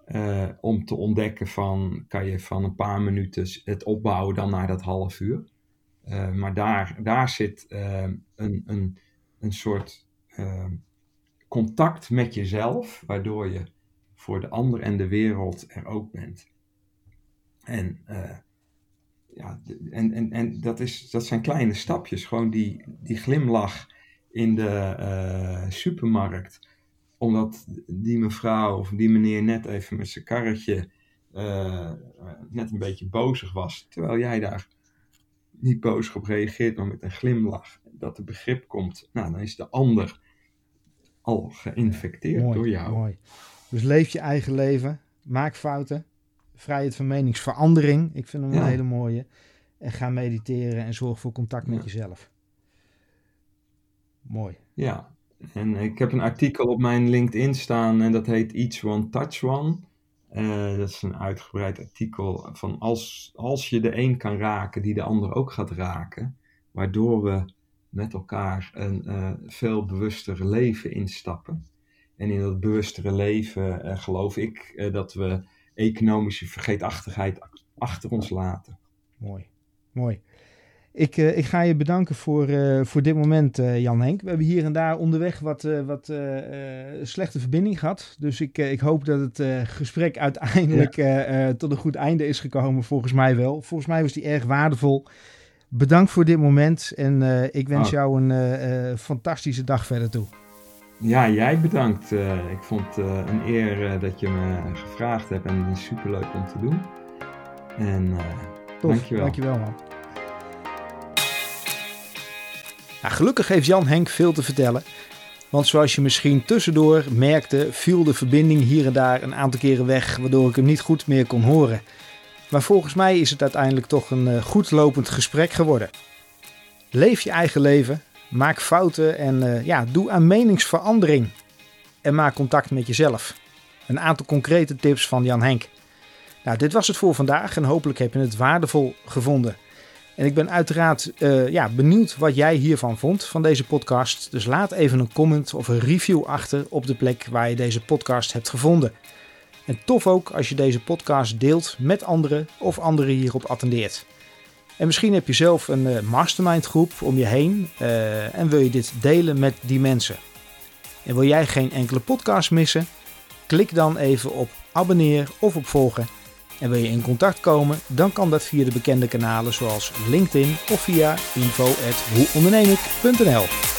Eh, om te ontdekken van, kan je van een paar minuten het opbouwen dan naar dat half uur. Eh, maar daar, daar zit eh, een, een, een soort contact met jezelf, waardoor je voor de ander en de wereld er ook bent. En, ja, en, en, en dat, is, dat zijn kleine stapjes, gewoon die, die glimlach in de supermarkt omdat die mevrouw of die meneer net even met zijn karretje eh, net een beetje bozig was. Terwijl jij daar niet bozig op reageert, maar met een glimlach. Dat er begrip komt. Nou, dan is de ander al geïnfecteerd Mooi, door jou. mooi. Dus leef je eigen leven. Maak fouten. Vrijheid van meningsverandering. Ik vind hem Ja. een hele mooie. En ga mediteren en zorg voor contact met Ja. jezelf. Mooi. Ja, en ik heb een artikel op mijn LinkedIn staan en dat heet Each One Touch One. Eh, dat is een uitgebreid artikel van als, als je de een kan raken die de ander ook gaat raken, waardoor we met elkaar een eh, veel bewuster leven instappen. En in dat bewustere leven eh, geloof ik dat we economische vergeetachtigheid ach- achter ons laten. Mooi. Mooi. Ik, eh, ik ga je bedanken voor, eh, voor dit moment, eh, Jan Henk. We hebben hier en daar onderweg wat, wat slechte verbinding gehad. Dus ik, ik hoop dat het gesprek uiteindelijk tot een goed einde is gekomen. Volgens mij wel. Volgens mij was die erg waardevol. bedankt voor dit moment en ik wens Oh. jou een fantastische dag verder toe. Ja, jij bedankt. Ik vond het een eer dat je me gevraagd hebt en het is superleuk om te doen. En Tof, Dankjewel. dankjewel man. Nou, gelukkig heeft Jan Henk veel te vertellen. Want zoals je misschien tussendoor merkte, viel de verbinding hier en daar een aantal keren weg, waardoor ik hem niet goed meer kon horen. Maar volgens mij is het uiteindelijk toch een eh, goed lopend gesprek geworden. Leef je eigen leven, maak fouten en eh, ja, doe aan meningsverandering. En maak contact met jezelf. Een aantal concrete tips van Jan Henk. Nou, dit was het voor vandaag en hopelijk heb je het waardevol gevonden. En ik ben uiteraard eh, ja, benieuwd wat jij hiervan vond, van deze podcast. Dus laat even een comment of een review achter op de plek waar je deze podcast hebt gevonden. En tof ook als je deze podcast deelt met anderen of anderen hierop attendeert. En misschien heb je zelf een eh, mastermind groep om je heen eh, en wil je dit delen met die mensen. En wil jij geen enkele podcast missen? Klik dan even op abonneer of op volgen. En wil je in contact komen, dan kan dat via de bekende kanalen zoals LinkedIn of via info@hoeondernemik.nl.